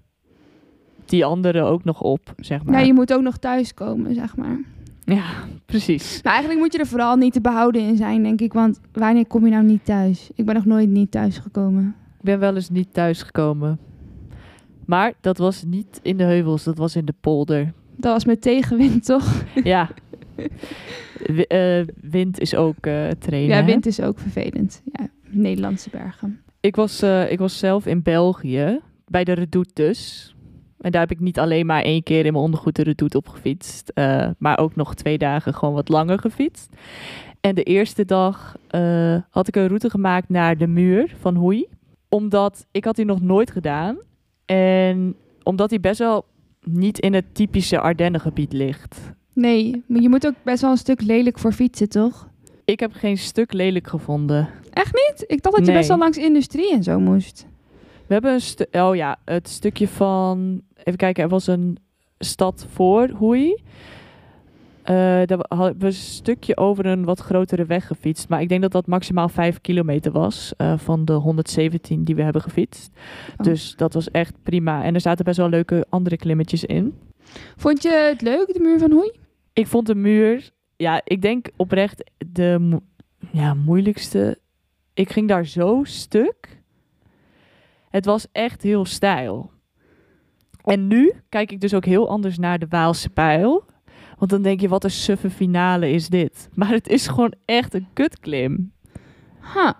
[SPEAKER 1] die andere ook nog op, zeg maar.
[SPEAKER 2] Nou, je moet ook nog thuiskomen, zeg maar.
[SPEAKER 1] Ja, precies.
[SPEAKER 2] Maar eigenlijk moet je er vooral niet te behouden in zijn, denk ik. Want wanneer kom je nou niet thuis? Ik ben nog nooit niet thuis gekomen.
[SPEAKER 1] Ik ben wel eens niet thuisgekomen. Maar dat was niet in de heuvels, dat was in de polder.
[SPEAKER 2] Dat was met tegenwind, <laughs> toch?
[SPEAKER 1] Ja. Eh, wind is ook eh trainen.
[SPEAKER 2] Ja,
[SPEAKER 1] hè?
[SPEAKER 2] wind is ook vervelend. Ja, Nederlandse bergen.
[SPEAKER 1] Ik was, eh, ik was zelf in België, bij de Redoute dus. En daar heb ik niet alleen maar één keer in mijn ondergoed de op gefietst. eh, maar ook nog twee dagen gewoon wat langer gefietst. En de eerste dag eh, had ik een route gemaakt naar de muur van Hoei. Omdat, ik had die nog nooit gedaan. En omdat die best wel niet in het typische Ardennengebied ligt.
[SPEAKER 2] Nee, maar je moet ook best wel een stuk lelijk voor fietsen, toch?
[SPEAKER 1] Ik heb geen stuk lelijk gevonden.
[SPEAKER 2] Echt niet? Ik dacht dat je
[SPEAKER 1] Nee.
[SPEAKER 2] best wel langs industrie en zo moest.
[SPEAKER 1] We hebben een stu- oh ja, het stukje van, even kijken, er was een stad voor Hoei. Eh, daar hadden we een stukje over een wat grotere weg gefietst. Maar ik denk dat dat maximaal 5 kilometer was eh, van de 117 die we hebben gefietst.
[SPEAKER 2] Oh.
[SPEAKER 1] Dus dat was echt prima. En er zaten best wel leuke andere klimmetjes in.
[SPEAKER 2] Vond je het leuk, de muur van Hoei?
[SPEAKER 1] Ik vond de muur, ja, ik denk oprecht de mo- ja, moeilijkste. Ik ging daar zo stuk. Het was echt heel stijl. En nu kijk ik dus ook heel anders naar de Waalse pijl. Want dan denk je, wat een suffe finale is dit. Maar het is gewoon echt een kutklim.
[SPEAKER 2] Ha.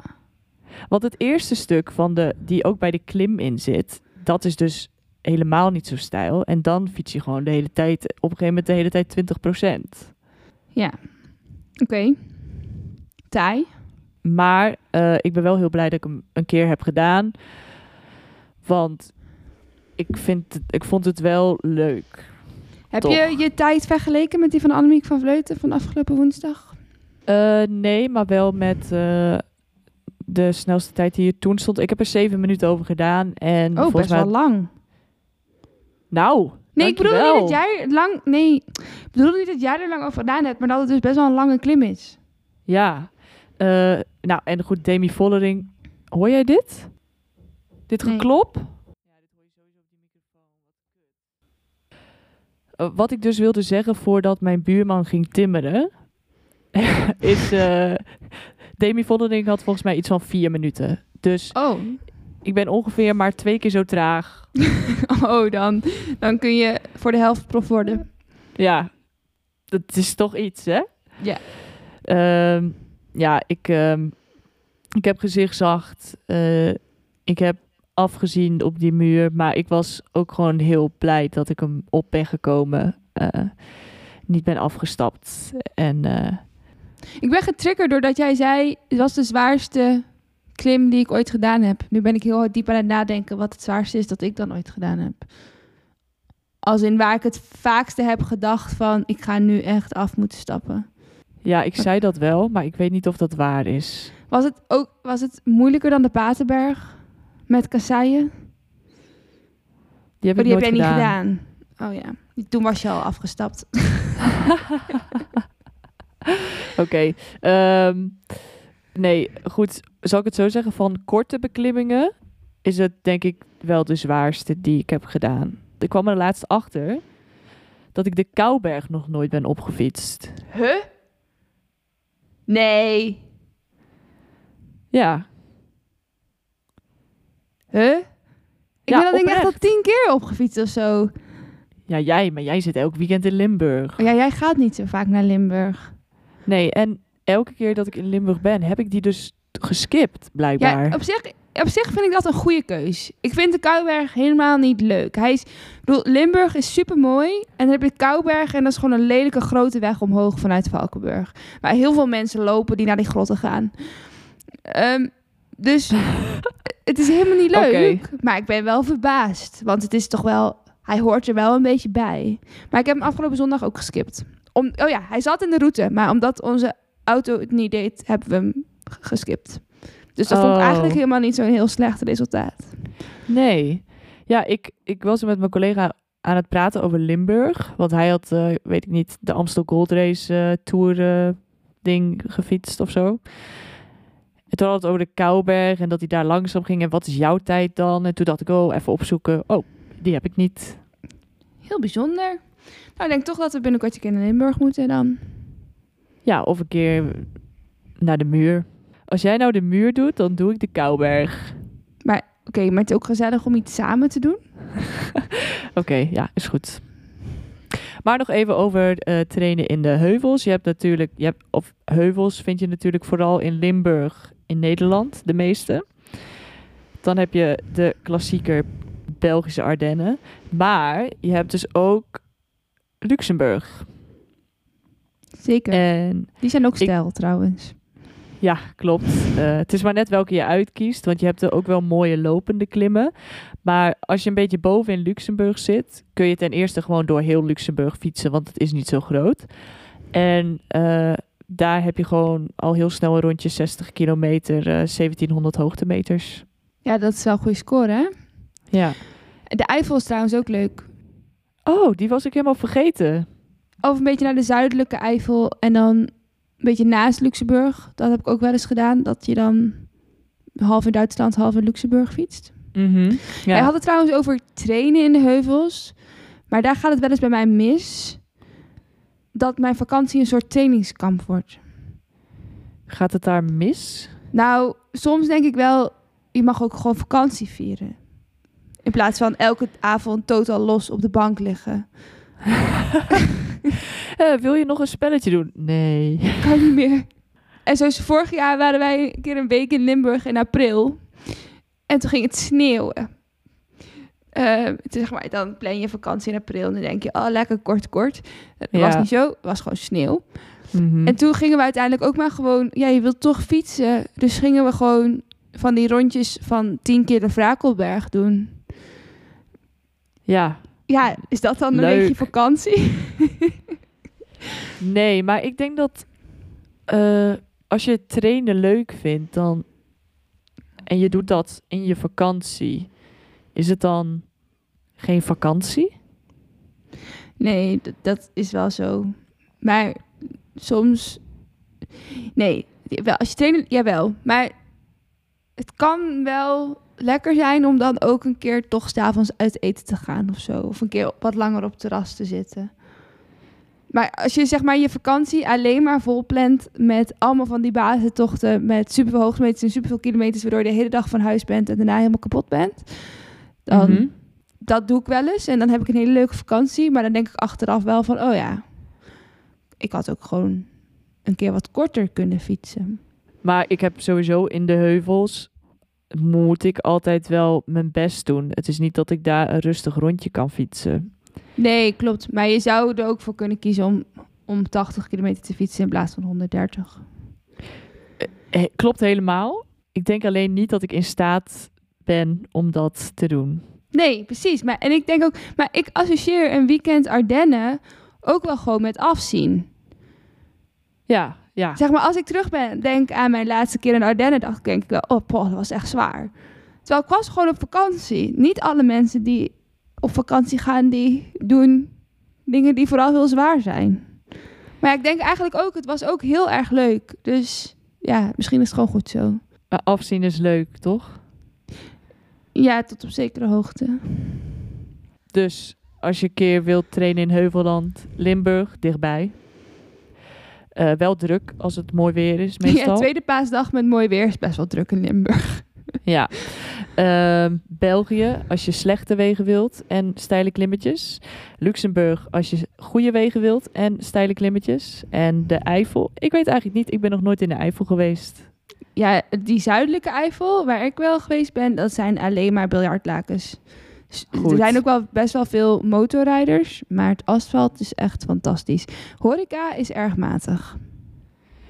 [SPEAKER 1] Want het eerste stuk van de, die ook bij de klim in zit, dat is dus helemaal niet zo stijl. En dan fiets je gewoon de hele tijd, op een gegeven moment de hele tijd 20%.
[SPEAKER 2] Ja. Oké. Taai.
[SPEAKER 1] Maar eh, ik ben wel heel blij dat ik hem een keer heb gedaan. Want ik, vind het, ik vond het wel leuk.
[SPEAKER 2] Heb
[SPEAKER 1] Toch.
[SPEAKER 2] je je tijd vergeleken met die van Annemiek van Vleuten van afgelopen woensdag?
[SPEAKER 1] Eh, nee, maar wel met eh, de snelste tijd die er toen stond. Ik heb er zeven minuten over gedaan. En
[SPEAKER 2] Oh, best
[SPEAKER 1] mij...
[SPEAKER 2] wel lang.
[SPEAKER 1] Nou,
[SPEAKER 2] Nee, ik bedoel niet dat jij er lang... Nee, ik bedoel niet dat jij er lang over gedaan hebt, maar dat het dus best wel een lange klim is.
[SPEAKER 1] Ja. Eh, nou, en goed, Demi Vollering. Hoor jij dit? Dit
[SPEAKER 2] Nee.
[SPEAKER 1] geklop? Wat ik dus wilde zeggen voordat mijn buurman ging timmeren, <laughs> is eh, Demi Vollering had volgens mij iets van vier minuten. Dus
[SPEAKER 2] Oh.
[SPEAKER 1] ik ben ongeveer maar twee keer zo traag. <laughs>
[SPEAKER 2] Oh, dan, dan kun je voor de helft prof worden.
[SPEAKER 1] Ja, dat is toch iets, hè?
[SPEAKER 2] Ja.
[SPEAKER 1] Ehm, ja, ik, ehm, ik heb gezichtszacht. eh ik heb afgezien op die muur. Maar ik was ook gewoon heel blij dat ik hem op ben gekomen. eh, niet ben afgestapt. En eh,
[SPEAKER 2] Ik ben getriggerd doordat jij zei, het was de zwaarste klim die ik ooit gedaan heb. Nu ben ik heel diep aan het nadenken wat het zwaarste is dat ik dan ooit gedaan heb. Als in waar ik het vaakste heb gedacht van, ik ga nu echt af moeten stappen.
[SPEAKER 1] ja, ik zei dat wel. Maar ik weet niet of dat waar is.
[SPEAKER 2] Was het ook was het moeilijker dan de Patenberg met kasseien?
[SPEAKER 1] Die heb
[SPEAKER 2] Oh,
[SPEAKER 1] ik
[SPEAKER 2] die heb jij
[SPEAKER 1] gedaan.
[SPEAKER 2] niet gedaan. Oh ja, toen was je al afgestapt. <laughs>
[SPEAKER 1] Oké. ehm, nee, goed. Zal ik het zo zeggen? Van korte beklimmingen is het denk ik wel de zwaarste die ik heb gedaan. Ik kwam er laatst achter dat ik de Kouberg nog nooit ben opgefietst.
[SPEAKER 2] Huh? Nee.
[SPEAKER 1] Ja,
[SPEAKER 2] Huh? Ik
[SPEAKER 1] Ja,
[SPEAKER 2] ben dat ding echt al tien keer opgefietst of zo.
[SPEAKER 1] ja, jij, maar jij zit elk weekend in Limburg.
[SPEAKER 2] Oh ja, jij gaat niet zo vaak naar Limburg.
[SPEAKER 1] Nee, en elke keer dat ik in Limburg ben, heb ik die dus geskipt, blijkbaar.
[SPEAKER 2] Ja, op zich, op zich vind ik dat een goede keus. Ik vind de Kouberg helemaal niet leuk. Hij is, bedoel, Limburg is super mooi. En dan heb je Kouberg en dat is gewoon een lelijke grote weg omhoog vanuit Valkenburg. Waar heel veel mensen lopen die naar die grotten gaan. Ehm, dus <laughs> het is helemaal niet leuk. Maar ik ben wel verbaasd. Want het is toch wel, hij hoort er wel een beetje bij. Maar ik heb hem afgelopen zondag ook geskipt. Om, oh ja, hij zat in de route. Maar omdat onze auto het niet deed, hebben we hem geskipt. Dus dat vond ik
[SPEAKER 1] Oh.
[SPEAKER 2] eigenlijk helemaal niet zo'n heel slecht resultaat.
[SPEAKER 1] Nee. Ja, ik, ik was er met mijn collega aan het praten over Limburg. Want hij had, eh, weet ik niet, de Amstel Gold Race eh, Tour eh, ding gefietst of zo. En toen had het over de Kouberg en dat hij daar langzaam ging. En wat is jouw tijd dan? En toen dacht ik, oh, even opzoeken. Oh, die heb ik niet.
[SPEAKER 2] Heel bijzonder. Nou, ik denk toch dat we binnenkort een keer naar Limburg moeten dan.
[SPEAKER 1] Ja, of een keer naar de muur. Als jij nou de muur doet, dan doe ik de Kouberg.
[SPEAKER 2] Oké, maar het is ook gezellig om iets samen te doen. <laughs>
[SPEAKER 1] Oké, ja, is goed. Maar nog even over eh, trainen in de heuvels. Je hebt natuurlijk, je hebt, of heuvels vind je natuurlijk vooral in Limburg in Nederland, de meeste. Dan heb je de klassieker Belgische Ardennen. Maar je hebt dus ook Luxemburg.
[SPEAKER 2] Zeker.
[SPEAKER 1] En
[SPEAKER 2] Die zijn ook stijl trouwens.
[SPEAKER 1] ja, klopt. Eh, het is maar net welke je uitkiest, want je hebt er ook wel mooie lopende klimmen. Maar als je een beetje boven in Luxemburg zit, kun je ten eerste gewoon door heel Luxemburg fietsen, want het is niet zo groot. En eh, daar heb je gewoon al heel snel een rondje 60 kilometer, eh 1700 hoogtemeters.
[SPEAKER 2] Ja, dat is wel een goede score, hè?
[SPEAKER 1] Ja.
[SPEAKER 2] De Eifel is trouwens ook leuk.
[SPEAKER 1] Oh, die was ik helemaal vergeten.
[SPEAKER 2] Of een beetje naar de zuidelijke Eifel en dan een beetje naast Luxemburg. Dat heb ik ook wel eens gedaan. Dat je dan half in Duitsland, half in Luxemburg fietst.
[SPEAKER 1] Mhm. Ja.
[SPEAKER 2] Hij had het trouwens over trainen in de heuvels. Maar daar gaat het wel eens bij mij mis. Dat mijn vakantie een soort trainingskamp wordt.
[SPEAKER 1] Gaat het daar mis?
[SPEAKER 2] Nou, soms denk ik wel, je mag ook gewoon vakantie vieren. In plaats van elke avond totaal los op de bank liggen. <laughs>
[SPEAKER 1] Eh, wil je nog een spelletje doen? Nee. <laughs>
[SPEAKER 2] Kan niet meer. En zoals vorig jaar waren wij een keer een week in Limburg in april. En toen ging het sneeuwen. Eh, zeg maar, dan plan je vakantie in april en dan denk je, oh lekker kort kort. Dat was
[SPEAKER 1] Ja.
[SPEAKER 2] niet zo, het was gewoon sneeuw.
[SPEAKER 1] Mhm.
[SPEAKER 2] En toen gingen we uiteindelijk ook maar gewoon, ja je wilt toch fietsen. Dus gingen we gewoon van die rondjes van 10 keer de Vrakelberg doen.
[SPEAKER 1] Ja,
[SPEAKER 2] Ja, is dat dan een
[SPEAKER 1] Leuk.
[SPEAKER 2] beetje vakantie? <laughs>
[SPEAKER 1] nee, maar ik denk dat eh, als je trainen leuk vindt, dan en je doet dat in je vakantie, is het dan geen vakantie?
[SPEAKER 2] Nee, dat is wel zo. Maar soms... Nee, wel, als je trainen, jawel. Maar het kan wel lekker zijn om dan ook een keer toch s'avonds uit eten te gaan of zo. Of een keer wat langer op terras te zitten. Maar als je zeg maar je vakantie alleen maar volplant met allemaal van die basistochten met superveel hoogtemeters en superveel kilometers, waardoor je de hele dag van huis bent en daarna helemaal kapot bent, dan
[SPEAKER 1] Mhm.
[SPEAKER 2] dat doe ik wel eens. En dan heb ik een hele leuke vakantie. Maar dan denk ik achteraf wel van, oh ja, ik had ook gewoon een keer wat korter kunnen fietsen.
[SPEAKER 1] Maar ik heb sowieso in de heuvels moet ik altijd wel mijn best doen. Het is niet dat ik daar een rustig rondje kan fietsen.
[SPEAKER 2] Nee, klopt. Maar je zou er ook voor kunnen kiezen om, om 80 kilometer te fietsen in plaats van 130.
[SPEAKER 1] Eh, klopt helemaal. Ik denk alleen niet dat ik in staat ben om dat te doen.
[SPEAKER 2] Nee, precies. Maar, en ik denk ook, maar ik associeer een weekend Ardennen ook wel gewoon met afzien.
[SPEAKER 1] Ja, ja.
[SPEAKER 2] Zeg maar, als ik terug ben, denk aan mijn laatste keer in Ardennen, dacht ik, denk ik wel, oh, poh, dat was echt zwaar. Terwijl ik was gewoon op vakantie. Niet alle mensen die op vakantie gaan, die doen dingen die vooral heel zwaar zijn. Maar ja, ik denk eigenlijk ook, het was ook heel erg leuk. Dus ja, misschien is het gewoon goed zo.
[SPEAKER 1] Maar afzien is leuk, toch?
[SPEAKER 2] Ja, tot op zekere hoogte.
[SPEAKER 1] Dus als je een keer wilt trainen in Heuvelland, Limburg, dichtbij. Eh, wel druk als het mooi weer is, <laughs>
[SPEAKER 2] Ja,
[SPEAKER 1] meestal.
[SPEAKER 2] tweede paasdag met mooi weer is best wel druk in Limburg. <laughs>
[SPEAKER 1] Ja. Ehm, België, als je slechte wegen wilt en steile klimmetjes. Luxemburg, als je goede wegen wilt en steile klimmetjes. En de Eifel, ik weet eigenlijk niet, ik ben nog nooit in de Eifel geweest.
[SPEAKER 2] Ja, die zuidelijke Eifel, waar ik wel geweest ben, dat zijn alleen maar biljartlakens.
[SPEAKER 1] Goed.
[SPEAKER 2] Er zijn ook wel best wel veel motorrijders, maar het asfalt is echt fantastisch. Horeca is erg matig.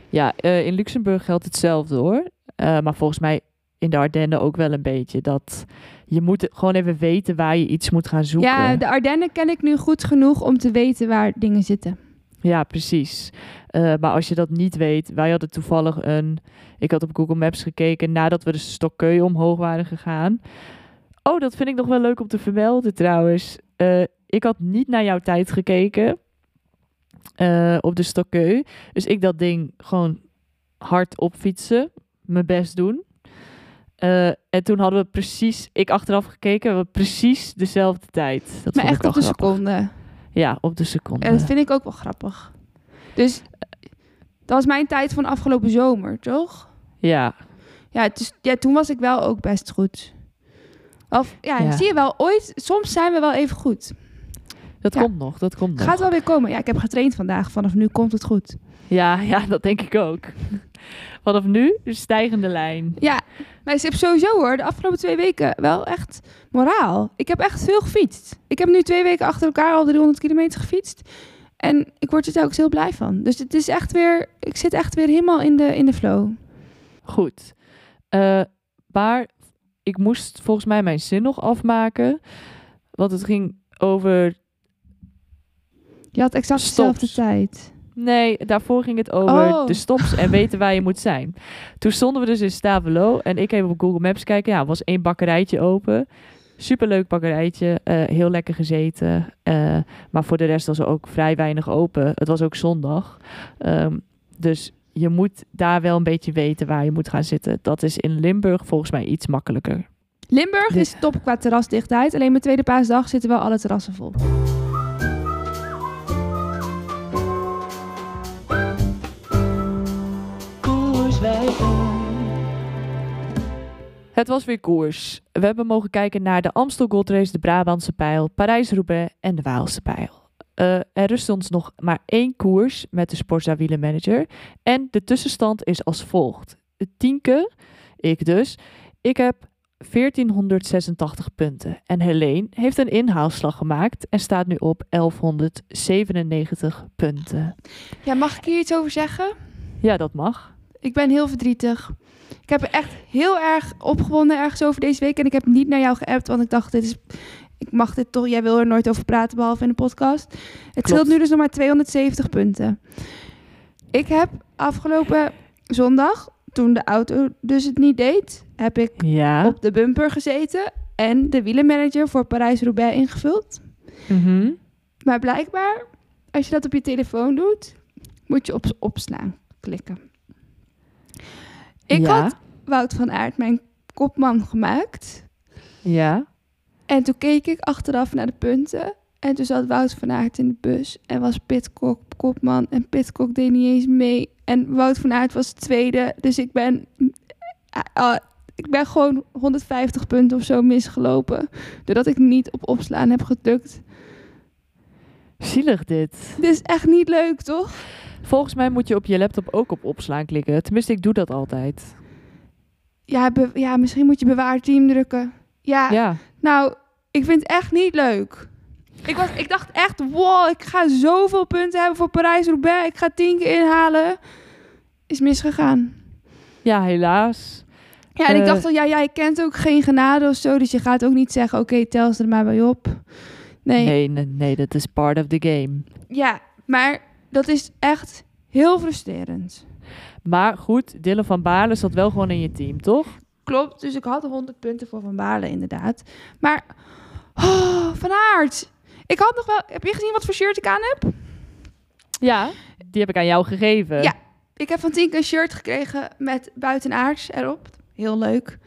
[SPEAKER 1] Ja, eh, in Luxemburg geldt hetzelfde hoor. Eh, maar volgens mij in de Ardennen ook wel een beetje. Dat je moet gewoon even weten waar je iets moet gaan zoeken.
[SPEAKER 2] Ja, de Ardennen ken ik nu goed genoeg om te weten waar dingen zitten.
[SPEAKER 1] Ja, precies. Eh, maar als je dat niet weet, wij hadden toevallig een. Ik had op Google Maps gekeken nadat we de Stokkeu omhoog waren gegaan. Oh, dat vind ik nog wel leuk om te vermelden trouwens. Eh, ik had niet naar jouw tijd gekeken eh, op de Stokkeu. Dus ik dat ding gewoon hard opfietsen, mijn best doen. En toen hadden we precies, ik achteraf gekeken, we precies dezelfde tijd. Dat
[SPEAKER 2] maar echt op de
[SPEAKER 1] grappig.
[SPEAKER 2] seconde.
[SPEAKER 1] Ja, op de seconde.
[SPEAKER 2] En dat vind ik ook wel grappig. Dus dat was mijn tijd van afgelopen zomer, toch?
[SPEAKER 1] Ja,
[SPEAKER 2] Ja, het is, ja, toen was ik wel ook best goed. Of, ja,
[SPEAKER 1] Ja.
[SPEAKER 2] zie je wel, ooit, soms zijn we wel even goed.
[SPEAKER 1] dat
[SPEAKER 2] Ja.
[SPEAKER 1] komt nog, dat komt nog.
[SPEAKER 2] Gaat wel weer komen. Ja, ik heb getraind vandaag. Vanaf nu komt het goed.
[SPEAKER 1] Ja, ja, dat denk ik ook. Vanaf nu een stijgende lijn.
[SPEAKER 2] Ja, maar ik heb sowieso hoor, de afgelopen twee weken wel echt moraal. Ik heb echt veel gefietst. Ik heb nu twee weken achter elkaar al 300 kilometer gefietst. En ik word er telkens heel blij van. Dus het is echt weer, ik zit echt weer helemaal in de, in de flow.
[SPEAKER 1] Goed. Eh, maar ik moest volgens mij mijn zin nog afmaken. Want het ging over...
[SPEAKER 2] Je had exact dezelfde tijd.
[SPEAKER 1] Nee, daarvoor ging het over
[SPEAKER 2] Oh.
[SPEAKER 1] de stops en weten waar je moet zijn. Toen stonden we dus in Stavelo. En ik even op Google Maps kijken. Ja, er was één bakkerijtje open. superleuk bakkerijtje. eh, heel lekker gezeten. eh, maar voor de rest was er ook vrij weinig open. Het was ook zondag. Ehm, dus je moet daar wel een beetje weten waar je moet gaan zitten. Dat is in Limburg volgens mij iets makkelijker.
[SPEAKER 2] Limburg
[SPEAKER 1] Dit-
[SPEAKER 2] is top qua terrasdichtheid. Alleen met tweede paasdag zitten wel alle terrassen vol.
[SPEAKER 1] Het was weer koers. We hebben mogen kijken naar de Amstel Gold Race, de Brabantse Pijl, Parijs-Roubaix en de Waalse Pijl. Eh, er rust ons nog maar één koers met de Sportza Wielenmanager. En de tussenstand is als volgt. Tienke, ik dus, ik heb 1486 punten. En Helene heeft een inhaalslag gemaakt en staat nu op 1197 punten.
[SPEAKER 2] Ja, mag ik hier iets over zeggen?
[SPEAKER 1] Ja, dat mag.
[SPEAKER 2] Ik ben heel verdrietig. Ik heb er echt heel erg opgewonden ergens over deze week. En ik heb niet naar jou geappt, want ik dacht, dit is, ik mag dit toch... Jij wil er nooit over praten, behalve in de podcast. Het scheelt nu dus nog maar 270 punten. Ik heb afgelopen zondag, toen de auto dus het niet deed... heb ik
[SPEAKER 1] Ja.
[SPEAKER 2] op de bumper gezeten en de wielenmanager voor Parijs-Roubaix ingevuld.
[SPEAKER 1] Mhm.
[SPEAKER 2] Maar blijkbaar, als je dat op je telefoon doet, moet je op opslaan klikken. Ik
[SPEAKER 1] ja.
[SPEAKER 2] had Wout van Aert mijn kopman gemaakt.
[SPEAKER 1] Ja.
[SPEAKER 2] En toen keek ik achteraf naar de punten. En toen zat Wout van Aert in de bus. En was Pitcock kopman. En Pitcock deed niet eens mee. En Wout van Aert was tweede. Dus ik ben... ah, ah, ik ben gewoon 150 punten of zo misgelopen. Doordat ik niet op opslaan heb gedrukt.
[SPEAKER 1] Zielig dit.
[SPEAKER 2] Dit is echt niet leuk, toch?
[SPEAKER 1] Volgens mij moet je op je laptop ook op opslaan klikken. Tenminste, ik doe dat altijd.
[SPEAKER 2] Ja, ja misschien moet je bewaar team drukken. Ja,
[SPEAKER 1] Ja.
[SPEAKER 2] nou, ik vind het echt niet leuk. Ik, was, ik dacht echt, wow, ik ga zoveel punten hebben voor Parijs-Roubaix. Ik ga tien keer inhalen. Is misgegaan.
[SPEAKER 1] Ja, helaas.
[SPEAKER 2] Ja, en ik
[SPEAKER 1] Eh.
[SPEAKER 2] dacht al, ja, jij kent ook geen genade of zo. Dus je gaat ook niet zeggen, oké, tel ze er maar bij op. Nee.
[SPEAKER 1] Nee, nee, nee, dat is part of the game.
[SPEAKER 2] Ja, maar dat is echt heel frustrerend.
[SPEAKER 1] Maar goed, Dylan van Baarle zat wel gewoon in je team, toch?
[SPEAKER 2] Klopt, dus ik had 100 punten voor Van Baarle inderdaad. Maar, oh, Van Aert. Ik had nog wel, heb je gezien wat voor shirt ik aan heb?
[SPEAKER 1] Ja. Die heb ik aan jou gegeven.
[SPEAKER 2] Ja. Ik heb van Tink een shirt gekregen met buitenaards erop. Heel leuk.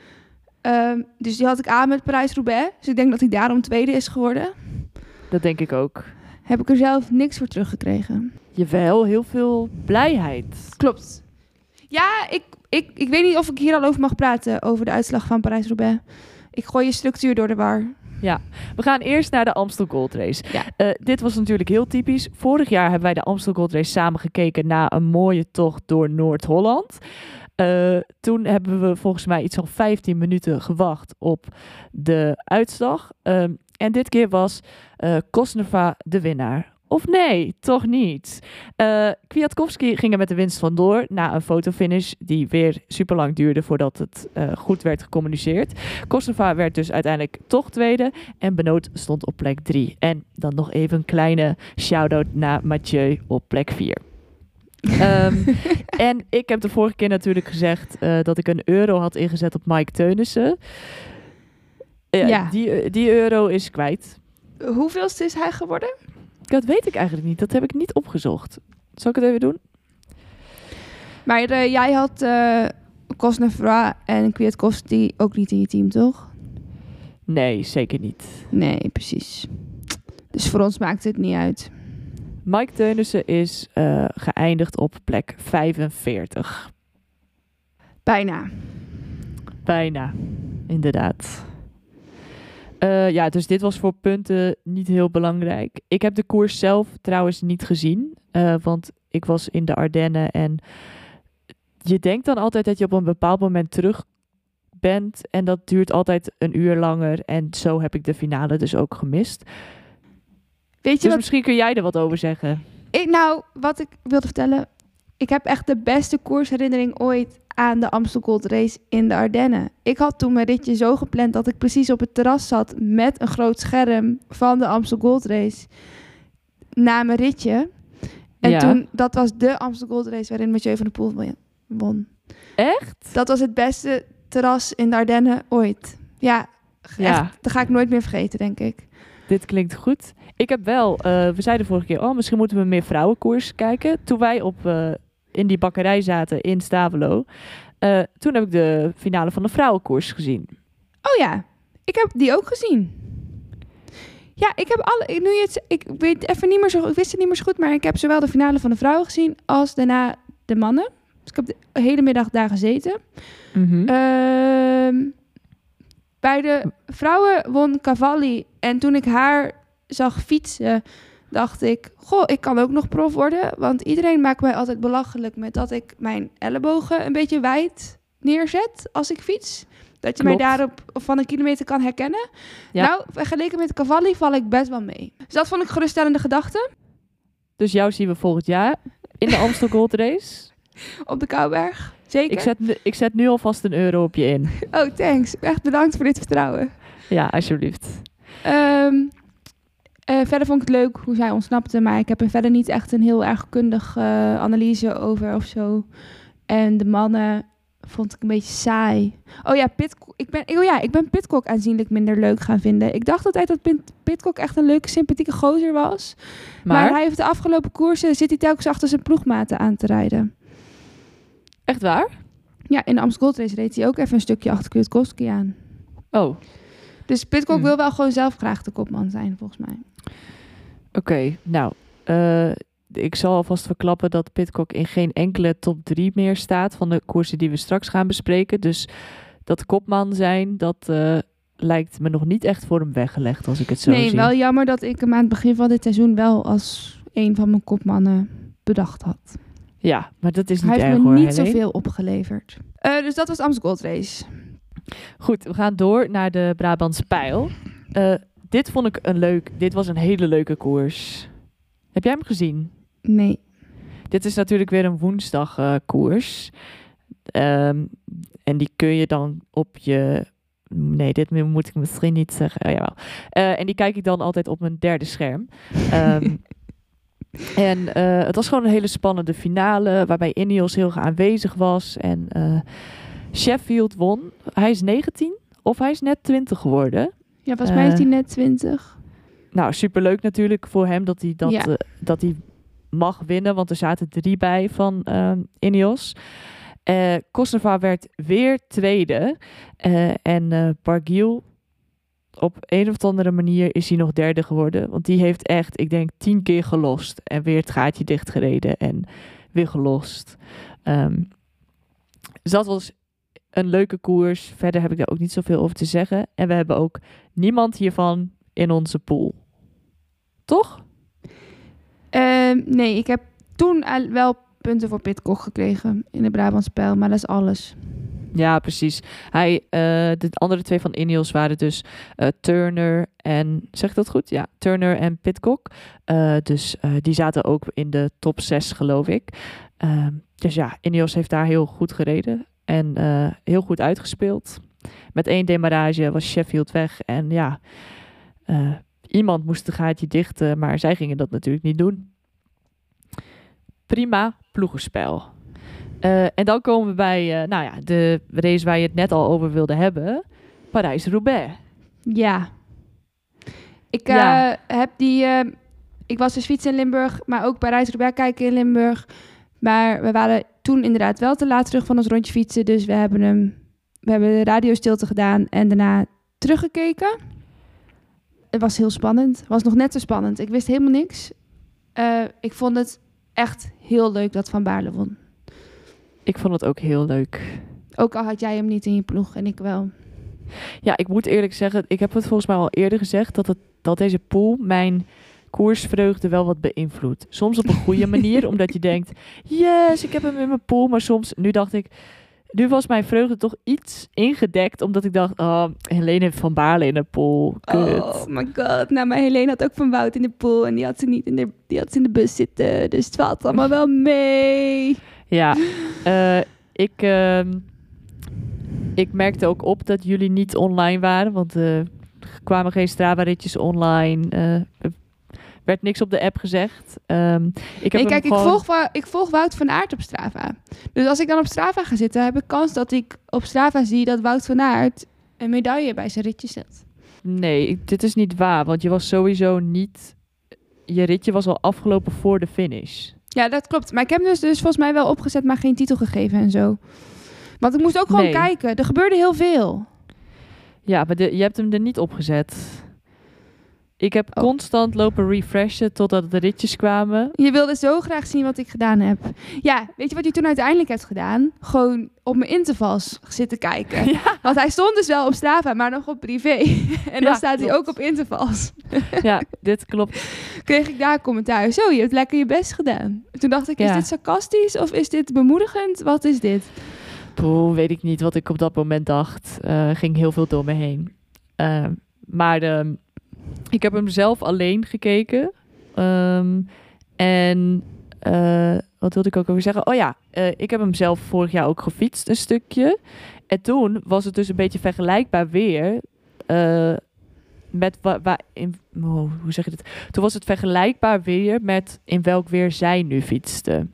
[SPEAKER 2] Ehm, dus die had ik aan met Parijs-Roubaix. Dus ik denk dat hij daarom tweede is geworden.
[SPEAKER 1] Dat denk ik ook.
[SPEAKER 2] Heb ik er zelf niks voor teruggekregen.
[SPEAKER 1] Jawel, heel veel blijheid.
[SPEAKER 2] Klopt. Ja, ik, ik, ik weet niet of ik hier al over mag praten, over de uitslag van Parijs-Roubaix. Ik gooi je structuur door de war.
[SPEAKER 1] We gaan eerst naar de Amstel Gold Race.
[SPEAKER 2] Ja.
[SPEAKER 1] Eh, dit was natuurlijk heel typisch. Vorig jaar hebben wij de Amstel Gold Race samen gekeken na een mooie tocht door Noord-Holland. Eh, toen hebben we volgens mij iets van 15 minuten gewacht op de uitslag. Ehm, en dit keer was eh Kosneva de winnaar. Of nee, toch niet. Eh Kwiatkowski ging er met de winst vandoor na een fotofinish die weer super lang duurde voordat het eh, goed werd gecommuniceerd. Kosneva werd dus uiteindelijk toch tweede en Benoot stond op plek drie. En dan nog even een kleine shout-out naar Mathieu op plek vier. <laughs> Ehm, en ik heb de vorige keer natuurlijk gezegd eh, dat ik een euro had ingezet op Mike Teunissen. Ja,
[SPEAKER 2] Ja.
[SPEAKER 1] Die, die euro is kwijt.
[SPEAKER 2] Hoeveelste is hij geworden?
[SPEAKER 1] Dat weet ik eigenlijk niet. Dat heb ik niet opgezocht. Zal ik het even doen?
[SPEAKER 2] Maar eh, jij had eh Kosnefra en Kwiatkowski ook niet in je team, toch?
[SPEAKER 1] Nee, zeker niet.
[SPEAKER 2] Nee, precies. Dus voor ons maakt het niet uit.
[SPEAKER 1] Mike Teunissen is eh, geëindigd op plek 45.
[SPEAKER 2] Bijna.
[SPEAKER 1] Bijna, inderdaad. Eh, ja, dus dit was voor punten niet heel belangrijk. Ik heb de koers zelf trouwens niet gezien, eh, want ik was in de Ardennen en je denkt dan altijd dat je op een bepaald moment terug bent en dat duurt altijd een uur langer en zo heb ik de finale dus ook gemist.
[SPEAKER 2] Weet je
[SPEAKER 1] Dus
[SPEAKER 2] wat
[SPEAKER 1] misschien kun jij er wat over zeggen.
[SPEAKER 2] ik nou, wat ik wilde vertellen? Ik heb echt de beste koersherinnering ooit aan de Amstel Gold Race in de Ardennen. Ik had toen mijn ritje zo gepland dat ik precies op het terras zat met een groot scherm van de Amstel Gold Race na mijn ritje. En
[SPEAKER 1] Ja.
[SPEAKER 2] toen, dat was de Amstel Gold Race waarin Mathieu van der Poel won-.
[SPEAKER 1] Echt?
[SPEAKER 2] Dat was het beste terras in de Ardennen ooit. Ja,
[SPEAKER 1] Ja.
[SPEAKER 2] Echt, dat ga ik nooit meer vergeten, denk ik.
[SPEAKER 1] Dit klinkt goed. Ik heb wel, eh, we zeiden vorige keer, oh, misschien moeten we meer vrouwenkoers kijken. Toen wij op, eh, in die bakkerij zaten in Stavelo, eh, toen heb ik de finale van de vrouwenkoers gezien.
[SPEAKER 2] Oh ja, ik heb die ook gezien. Ja, ik heb alle. ik- Nu het, ik weet even niet meer zo. Ik wist het niet meer zo goed, maar ik heb zowel de finale van de vrouwen gezien als daarna de mannen. Dus ik heb de hele middag daar gezeten.
[SPEAKER 1] Mhm.
[SPEAKER 2] Ehm, bij de vrouwen won Cavalli. En toen ik haar zag fietsen, dacht ik... Goh, ik kan ook nog prof worden. Want iedereen maakt mij altijd belachelijk met dat ik mijn ellebogen een beetje wijd neerzet als ik fiets. Dat je mij daarop van een kilometer kan herkennen.
[SPEAKER 1] Ja.
[SPEAKER 2] Nou, vergeleken met Cavalli val ik best wel mee. Dus dat vond ik geruststellende gedachte
[SPEAKER 1] Dus jou zien we volgend jaar in de Amstel Gold Race. <laughs>
[SPEAKER 2] op de Kouwberg. Zeker.
[SPEAKER 1] Ik zet, nu- ik zet nu alvast een euro op je in.
[SPEAKER 2] Oh, thanks. Echt bedankt voor dit vertrouwen.
[SPEAKER 1] Ja, alsjeblieft.
[SPEAKER 2] Ehm, eh, verder vond ik het leuk hoe zij ontsnapte, maar ik heb er verder niet echt een heel erg kundig eh, analyse over of zo. En de mannen vond ik een beetje saai. Oh ja, Pitcock, ik ben, oh ja, ik ben Pitcock aanzienlijk minder leuk gaan vinden. Ik dacht altijd dat Pit- Pitcock echt een leuke, sympathieke gozer was. Maar,
[SPEAKER 1] Maar,
[SPEAKER 2] hij heeft de afgelopen koersen, zit hij telkens achter zijn ploegmaten aan te rijden.
[SPEAKER 1] echt waar?
[SPEAKER 2] Ja, in de Amstel Gold Race reed hij ook even een stukje achter Kwiatkowski aan.
[SPEAKER 1] Oh,
[SPEAKER 2] Dus Pitcock
[SPEAKER 1] Hmm.
[SPEAKER 2] wil wel gewoon zelf graag de kopman zijn, volgens mij.
[SPEAKER 1] Oké. Nou, eh, ik zal alvast verklappen dat Pitcock in geen enkele top 3 meer staat van de koersen die we straks gaan bespreken. Dus dat kopman zijn, dat eh, lijkt me nog niet echt voor hem weggelegd als ik het zo
[SPEAKER 2] nee,
[SPEAKER 1] zie.
[SPEAKER 2] wel jammer dat ik hem aan het begin van dit seizoen wel als een van mijn kopmannen bedacht had.
[SPEAKER 1] Ja, maar dat is niet
[SPEAKER 2] Hij heeft
[SPEAKER 1] erg
[SPEAKER 2] me
[SPEAKER 1] hoor,
[SPEAKER 2] niet
[SPEAKER 1] Helene.
[SPEAKER 2] zoveel opgeleverd. Eh, dus dat was Amstel Gold Race.
[SPEAKER 1] Goed, we gaan door naar de Brabantse Pijl. Dit vond ik een leuk, dit was een hele leuke koers. Heb jij hem gezien?
[SPEAKER 2] Nee.
[SPEAKER 1] Dit is natuurlijk weer een woensdag eh, koers. Ehm, en die kun je dan op je. Nee, dit moet ik misschien niet zeggen. Oh, jawel. Eh, en die kijk ik dan altijd op mijn derde scherm. Ehm, <laughs> en eh, het was gewoon een hele spannende finale. Waarbij Ineos heel erg aanwezig was. En Sheffield won. Hij is 19 of hij is net 20 geworden.
[SPEAKER 2] Ja, volgens mij is
[SPEAKER 1] Eh,
[SPEAKER 2] hij net 20.
[SPEAKER 1] Nou, superleuk natuurlijk voor hem dat hij dat,
[SPEAKER 2] Ja.
[SPEAKER 1] eh, dat hij mag winnen. Want er zaten drie bij van ehm Ineos. Eh Kosneva werd weer tweede. Eh, en eh Barguil, op een of andere manier is hij nog derde geworden. Want die heeft echt, ik denk, tien keer gelost. En weer het gaatje dichtgereden en weer gelost. Ehm, dus dat was een leuke koers. Verder heb ik daar ook niet zoveel over te zeggen. En we hebben ook niemand hiervan in onze pool. Toch?
[SPEAKER 2] Ehm, nee, ik heb toen wel punten voor Pitcock gekregen in de Brabantse pijl, maar dat is alles.
[SPEAKER 1] Ja, precies. Hij, eh, de andere twee van Ineos waren dus eh, Turner en, zeg ik dat goed? Ja, Turner en Pitcock. Eh, dus die zaten ook in de top 6, geloof ik. Ehm, dus ja, Ineos heeft daar heel goed gereden en eh, heel goed uitgespeeld. Met één demarrage was Sheffield weg en ja, eh, iemand moest de gaatje dichten, maar zij gingen dat natuurlijk niet doen. Prima ploegenspel. Eh, en dan komen we bij nou ja, de race waar je het net al over wilde hebben. Parijs-Roubaix.
[SPEAKER 2] Ja. Ik
[SPEAKER 1] Ja.
[SPEAKER 2] heb die... ik was dus fietsen in Limburg, maar ook Parijs-Roubaix kijken in Limburg. Maar we waren toen inderdaad wel te laat terug van ons rondje fietsen. Dus we hebben hem... We hebben de radiostilte gedaan en daarna teruggekeken. Het was heel spannend. Het was nog net zo spannend. Ik wist helemaal niks. Eh, ik vond het echt heel leuk dat Van Baarle won.
[SPEAKER 1] Ik vond het ook heel leuk.
[SPEAKER 2] Ook al had jij hem niet in je ploeg en ik wel.
[SPEAKER 1] Ja, ik moet eerlijk zeggen, ik heb het volgens mij al eerder gezegd dat, het, dat deze pool mijn koersvreugde wel wat beïnvloedt. Soms op een goede <laughs> manier, omdat je denkt, yes, ik heb hem in mijn pool. Maar soms, nu dacht ik, nu was mijn vreugde toch iets ingedekt, omdat ik dacht, oh, Helene heeft Van Baarle in de pool. Kut.
[SPEAKER 2] Oh my god. Nou, maar Helene had ook Van Wout in de pool en die had ze niet in de, die had ze in de bus zitten. Dus het valt allemaal wel mee.
[SPEAKER 1] Ja, <laughs> eh, ik, ehm, ik merkte ook op dat jullie niet online waren, want er kwamen geen Strava-ritjes online. eh, werd niks op de app gezegd. Ehm, ik heb
[SPEAKER 2] Nee,
[SPEAKER 1] hem
[SPEAKER 2] kijk, ik, volg, ik volg Wout van Aert op Strava. Dus als ik dan op Strava ga zitten, heb ik kans dat ik op Strava zie dat Wout van Aert een medaille bij zijn ritje zet.
[SPEAKER 1] Nee, ik- dit is niet waar. Want je was sowieso niet... Je ritje was al afgelopen voor de finish.
[SPEAKER 2] Ja, dat klopt. Maar ik heb dus, dus volgens mij wel opgezet, maar geen titel gegeven en zo. Want ik moest ook gewoon
[SPEAKER 1] Nee.
[SPEAKER 2] kijken. Er gebeurde heel veel.
[SPEAKER 1] Ja, maar de, je hebt hem er niet opgezet. Ik heb
[SPEAKER 2] Oh.
[SPEAKER 1] constant lopen refreshen totdat de ritjes kwamen.
[SPEAKER 2] Je wilde zo graag zien wat ik gedaan heb. Ja, weet je wat hij toen uiteindelijk heeft gedaan? Gewoon op mijn intervals zitten kijken. <laughs>
[SPEAKER 1] Ja.
[SPEAKER 2] Want hij stond dus wel op Strava, maar nog op privé. <laughs> en dan
[SPEAKER 1] Ja,
[SPEAKER 2] staat hij ook op intervals.
[SPEAKER 1] Ja, dit klopt. <laughs>
[SPEAKER 2] Kreeg ik daar commentaar. Zo, je hebt lekker je best gedaan. Toen dacht ik, is dit sarcastisch of is dit bemoedigend? Wat is dit?
[SPEAKER 1] Poeh, weet ik niet wat ik op dat moment dacht. Eh, ging heel veel door me heen. Ehm, maar ehm, ik heb hem zelf alleen gekeken. Ehm, en eh, wat wilde ik ook over zeggen? Oh ja, eh, ik heb hem zelf vorig jaar ook gefietst, een stukje. En toen was het dus een beetje vergelijkbaar weer. eh, met wa- in, oh, hoe zeg je dit? Toen was het vergelijkbaar weer met in welk weer zij nu fietste.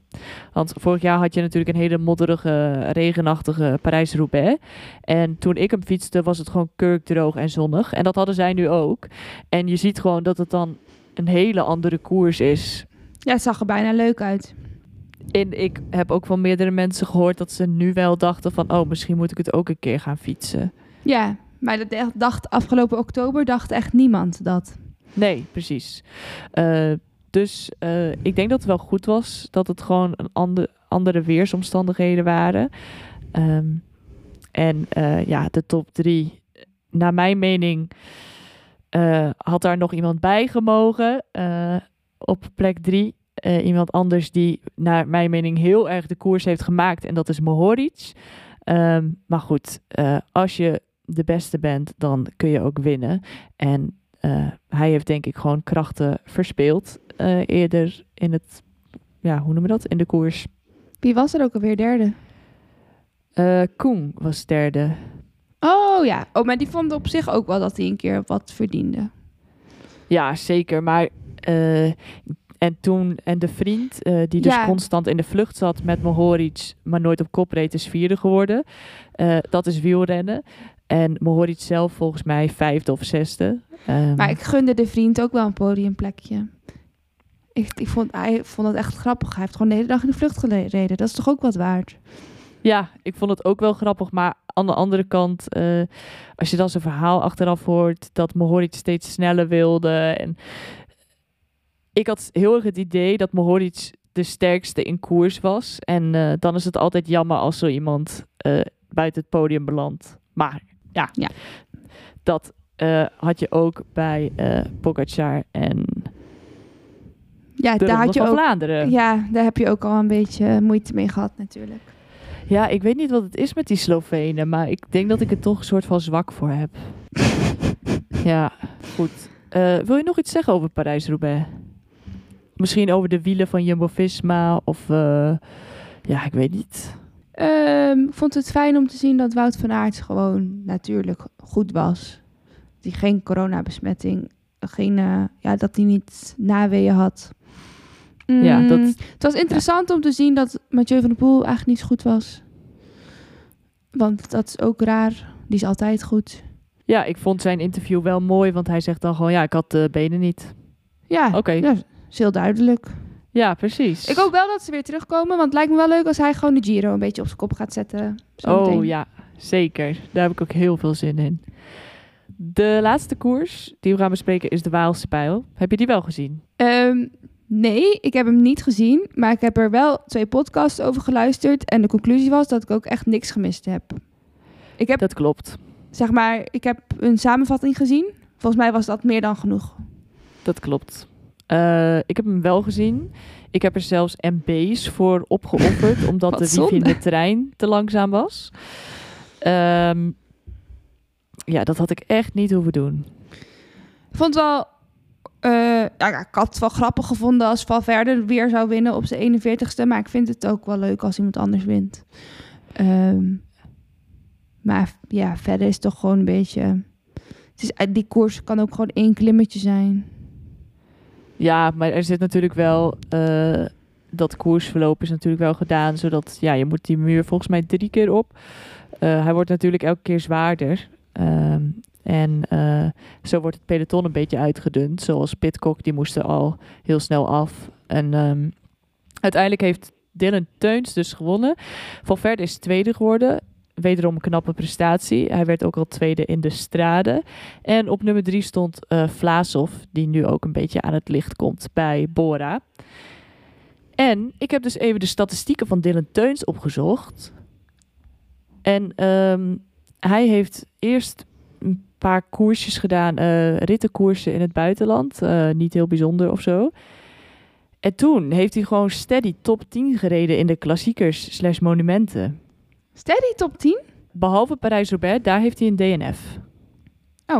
[SPEAKER 1] Want vorig jaar had je natuurlijk een hele modderige, regenachtige Parijs-Roubaix. En toen ik hem fietste, was het gewoon kurkdroog en zonnig. En dat hadden zij nu ook. En je ziet gewoon dat het dan een hele andere koers is.
[SPEAKER 2] Ja, het zag er bijna leuk uit.
[SPEAKER 1] En ik heb ook van meerdere mensen gehoord dat ze nu wel dachten van... oh, misschien moet ik het ook een keer gaan fietsen.
[SPEAKER 2] Ja, maar dat dacht afgelopen oktober dacht echt niemand dat.
[SPEAKER 1] Nee, precies. Eh, dus eh, ik denk dat het wel goed was dat het gewoon een ander, andere weersomstandigheden waren. Ehm, en eh, ja, de top drie, naar mijn mening, had daar nog iemand bij gemogen. op plek drie. Iemand anders die, naar mijn mening, heel erg de koers heeft gemaakt. En dat is Mohoric. Ehm, maar goed, als je de beste bent, dan kun je ook winnen. En eh, hij heeft denk ik gewoon krachten verspeeld eh, eerder in het, ja, hoe noem je dat, in de koers.
[SPEAKER 2] Wie was er ook alweer derde?
[SPEAKER 1] Eh Koen was derde.
[SPEAKER 2] Oh ja, oh, maar die vond op zich ook wel dat hij een keer wat verdiende.
[SPEAKER 1] Ja, zeker. Maar en toen en de vriend die dus
[SPEAKER 2] Ja.
[SPEAKER 1] constant in de vlucht zat met Mohoric, maar nooit op kop reed, is vierde geworden. Dat is wielrennen. En Mohoric zelf volgens mij vijfde of zesde. Ehm,
[SPEAKER 2] Maar ik gunde de vriend ook wel een podiumplekje. Ik, ik vond, hij vond het echt grappig. Hij heeft gewoon de hele dag in de vlucht gereden. Dat is toch ook wat waard?
[SPEAKER 1] Ja, ik vond het ook wel grappig. Maar aan de andere kant, eh, als je dan zijn verhaal achteraf hoort dat Mohoric steeds sneller wilde. En ik had heel erg het idee dat Mohoric de sterkste in koers was. En eh, dan is het altijd jammer als zo iemand eh, buiten het podium belandt. Maar ja,
[SPEAKER 2] Ja.
[SPEAKER 1] dat eh, had je ook bij Pogacar en
[SPEAKER 2] Ja,
[SPEAKER 1] de
[SPEAKER 2] daar
[SPEAKER 1] Ronde
[SPEAKER 2] had je
[SPEAKER 1] van
[SPEAKER 2] ook.
[SPEAKER 1] Vlaanderen.
[SPEAKER 2] Ja, daar heb je ook al een beetje moeite mee gehad natuurlijk.
[SPEAKER 1] Ja, ik weet niet wat het is met die Slovenen, maar ik denk dat ik er toch een soort van zwak voor heb. <laughs> ja, goed. Eh, wil je nog iets zeggen over Parijs-Roubaix? Misschien over de wielen van Jumbo-Visma of... ja, ik weet niet.
[SPEAKER 2] Ehm, ik vond het fijn om te zien dat Wout van Aert gewoon natuurlijk goed was. Die geen coronabesmetting, geen, eh, ja, dat hij niet naweeën had.
[SPEAKER 1] Ja,
[SPEAKER 2] Mm,
[SPEAKER 1] dat,
[SPEAKER 2] Het was interessant om te zien dat Mathieu van der Poel eigenlijk niet zo goed was. Want dat is ook raar. Die is altijd goed.
[SPEAKER 1] ja, ik vond zijn interview wel mooi, want hij zegt dan gewoon... Ja, ik had de benen niet.
[SPEAKER 2] Ja,
[SPEAKER 1] Oké.
[SPEAKER 2] ja is heel duidelijk.
[SPEAKER 1] Ja, precies.
[SPEAKER 2] Ik hoop wel dat ze weer terugkomen. Want het lijkt me wel leuk als hij gewoon de Giro een beetje op zijn kop gaat zetten. zometeen.
[SPEAKER 1] Oh ja, zeker. Daar heb ik ook heel veel zin in. De laatste koers die we gaan bespreken is de Waalse Pijl. Heb je die wel gezien?
[SPEAKER 2] Ehm, nee, ik heb hem niet gezien. Maar ik heb er wel twee podcasts over geluisterd. En de conclusie was dat ik ook echt niks gemist heb. Ik heb,
[SPEAKER 1] Dat klopt.
[SPEAKER 2] zeg maar, ik heb een samenvatting gezien. Volgens mij was dat meer dan genoeg.
[SPEAKER 1] Dat klopt. Eh, ik heb hem wel gezien. Ik heb er zelfs MB's voor opgeofferd, <laughs> omdat de wifi in de trein te langzaam was. Ehm, ja, dat had ik echt niet hoeven doen.
[SPEAKER 2] Ik vond het wel... eh, ja, ik had het wel grappig gevonden als Valverde weer zou winnen op zijn 41ste. Maar ik vind het ook wel leuk als iemand anders wint. Ehm, maar ja, verder is het toch gewoon een beetje... Het is, die koers kan ook gewoon één klimmetje zijn.
[SPEAKER 1] Ja, maar er zit natuurlijk wel... eh, dat koersverloop is natuurlijk wel gedaan, zodat... Ja, je moet die muur volgens mij drie keer op. Eh, hij wordt natuurlijk elke keer zwaarder. Ehm, en eh, zo wordt het peloton een beetje uitgedund. Zoals Pitcock, die moesten al heel snel af. En ehm, uiteindelijk heeft Dylan Teuns dus gewonnen. Valverde is tweede geworden. Wederom een knappe prestatie. Hij werd ook al tweede in de strade. En op nummer drie stond eh Vlasov, die nu ook een beetje aan het licht komt bij Bora. En ik heb dus even de statistieken van Dylan Teuns opgezocht. En ehm, hij heeft eerst een paar koersjes gedaan, eh, rittenkoersen in het buitenland. Eh, niet heel bijzonder of zo. En toen heeft hij gewoon steady top 10 gereden in de klassiekers slash monumenten.
[SPEAKER 2] Steady top 10?
[SPEAKER 1] Behalve Parijs-Roubaix, daar heeft hij een DNF.
[SPEAKER 2] Oh,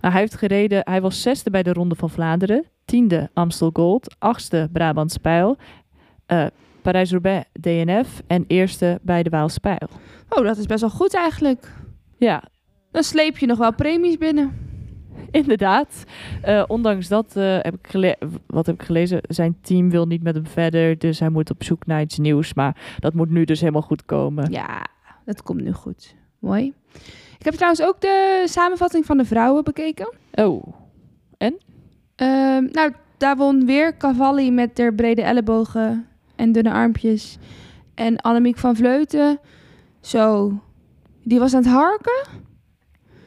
[SPEAKER 1] Nou, hij heeft gereden, hij was zesde bij de Ronde van Vlaanderen, tiende Amstel Gold, achtste Brabants Pijl, eh, Parijs-Roubaix DNF en eerste bij de Waalse Pijl.
[SPEAKER 2] oh, dat is best wel goed eigenlijk.
[SPEAKER 1] Ja,
[SPEAKER 2] Dan sleep je nog wel premies binnen. <laughs>
[SPEAKER 1] inderdaad. Eh, ondanks dat eh, heb ik gele- wat heb ik gelezen, zijn team wil niet met hem verder, dus hij moet op zoek naar iets nieuws. Maar dat moet nu dus helemaal goed komen.
[SPEAKER 2] Ja, dat komt nu goed. Mooi. Ik heb trouwens ook de samenvatting van de vrouwen bekeken.
[SPEAKER 1] Oh,
[SPEAKER 2] Ehm, nou, daar won weer Cavalli met haar brede ellebogen en dunne armpjes. En Annemiek van Vleuten, zo, die was aan het harken.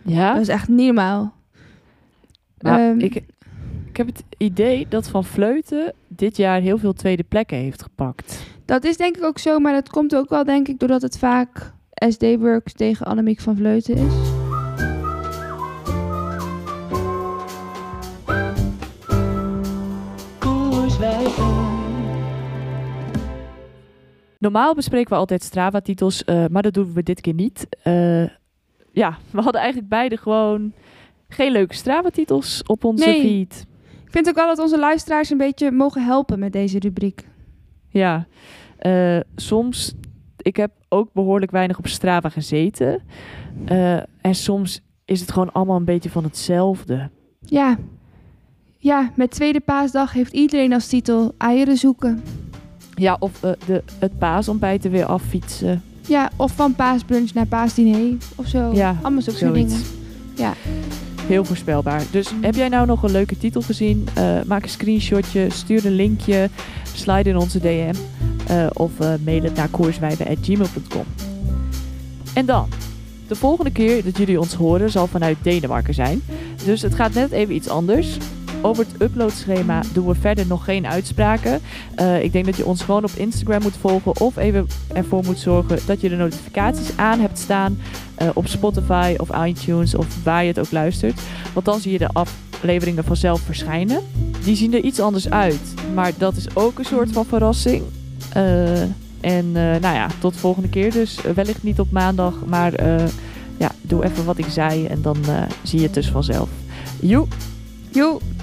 [SPEAKER 1] ja.
[SPEAKER 2] Dat is echt niet normaal.
[SPEAKER 1] Nou,
[SPEAKER 2] Ehm,
[SPEAKER 1] ik, ik heb het idee dat Van Vleuten dit jaar heel veel tweede plekken heeft gepakt.
[SPEAKER 2] Dat is denk ik ook zo, maar dat komt ook wel denk ik doordat het vaak SD-Works tegen Annemiek van Vleuten is.
[SPEAKER 1] Normaal bespreken we altijd Strava-titels, eh, maar dat doen we dit keer niet. Eh, ja, we hadden eigenlijk beide gewoon geen leuke Strava-titels op onze
[SPEAKER 2] Nee.
[SPEAKER 1] feed.
[SPEAKER 2] Ik vind ook wel dat onze luisteraars een beetje mogen helpen met deze rubriek.
[SPEAKER 1] Ja, eh, soms, ik heb ook behoorlijk weinig op Strava gezeten. Eh, en soms is het gewoon allemaal een beetje van hetzelfde.
[SPEAKER 2] Ja. Ja, met Tweede Paasdag heeft iedereen als titel eieren zoeken.
[SPEAKER 1] Ja, of eh, de, het paasontbijt er weer affietsen.
[SPEAKER 2] Ja, of van paasbrunch naar paasdiner of zo.
[SPEAKER 1] Ja,
[SPEAKER 2] Allemaal zulke soort dingen. Ja.
[SPEAKER 1] Heel voorspelbaar. Dus heb jij nou nog een leuke titel gezien? Eh, maak een screenshotje, stuur een linkje, slide in onze DM eh, of eh, mail het naar koerswijven.gmail.com. En dan, de volgende keer dat jullie ons horen zal vanuit Denemarken zijn. Dus het gaat net even iets anders. Over het uploadschema doen we verder nog geen uitspraken. Eh, ik denk dat je ons gewoon op Instagram moet volgen of even ervoor moet zorgen dat je de notificaties aan hebt staan eh, op Spotify of iTunes of waar je het ook luistert. Want dan zie je de afleveringen vanzelf verschijnen. Die zien er iets anders uit, maar dat is ook een soort van verrassing. Eh, en nou ja, tot de volgende keer dus. Wellicht niet op maandag, maar ja, doe even wat ik zei en dan zie je het dus vanzelf. Joe!
[SPEAKER 2] Joe.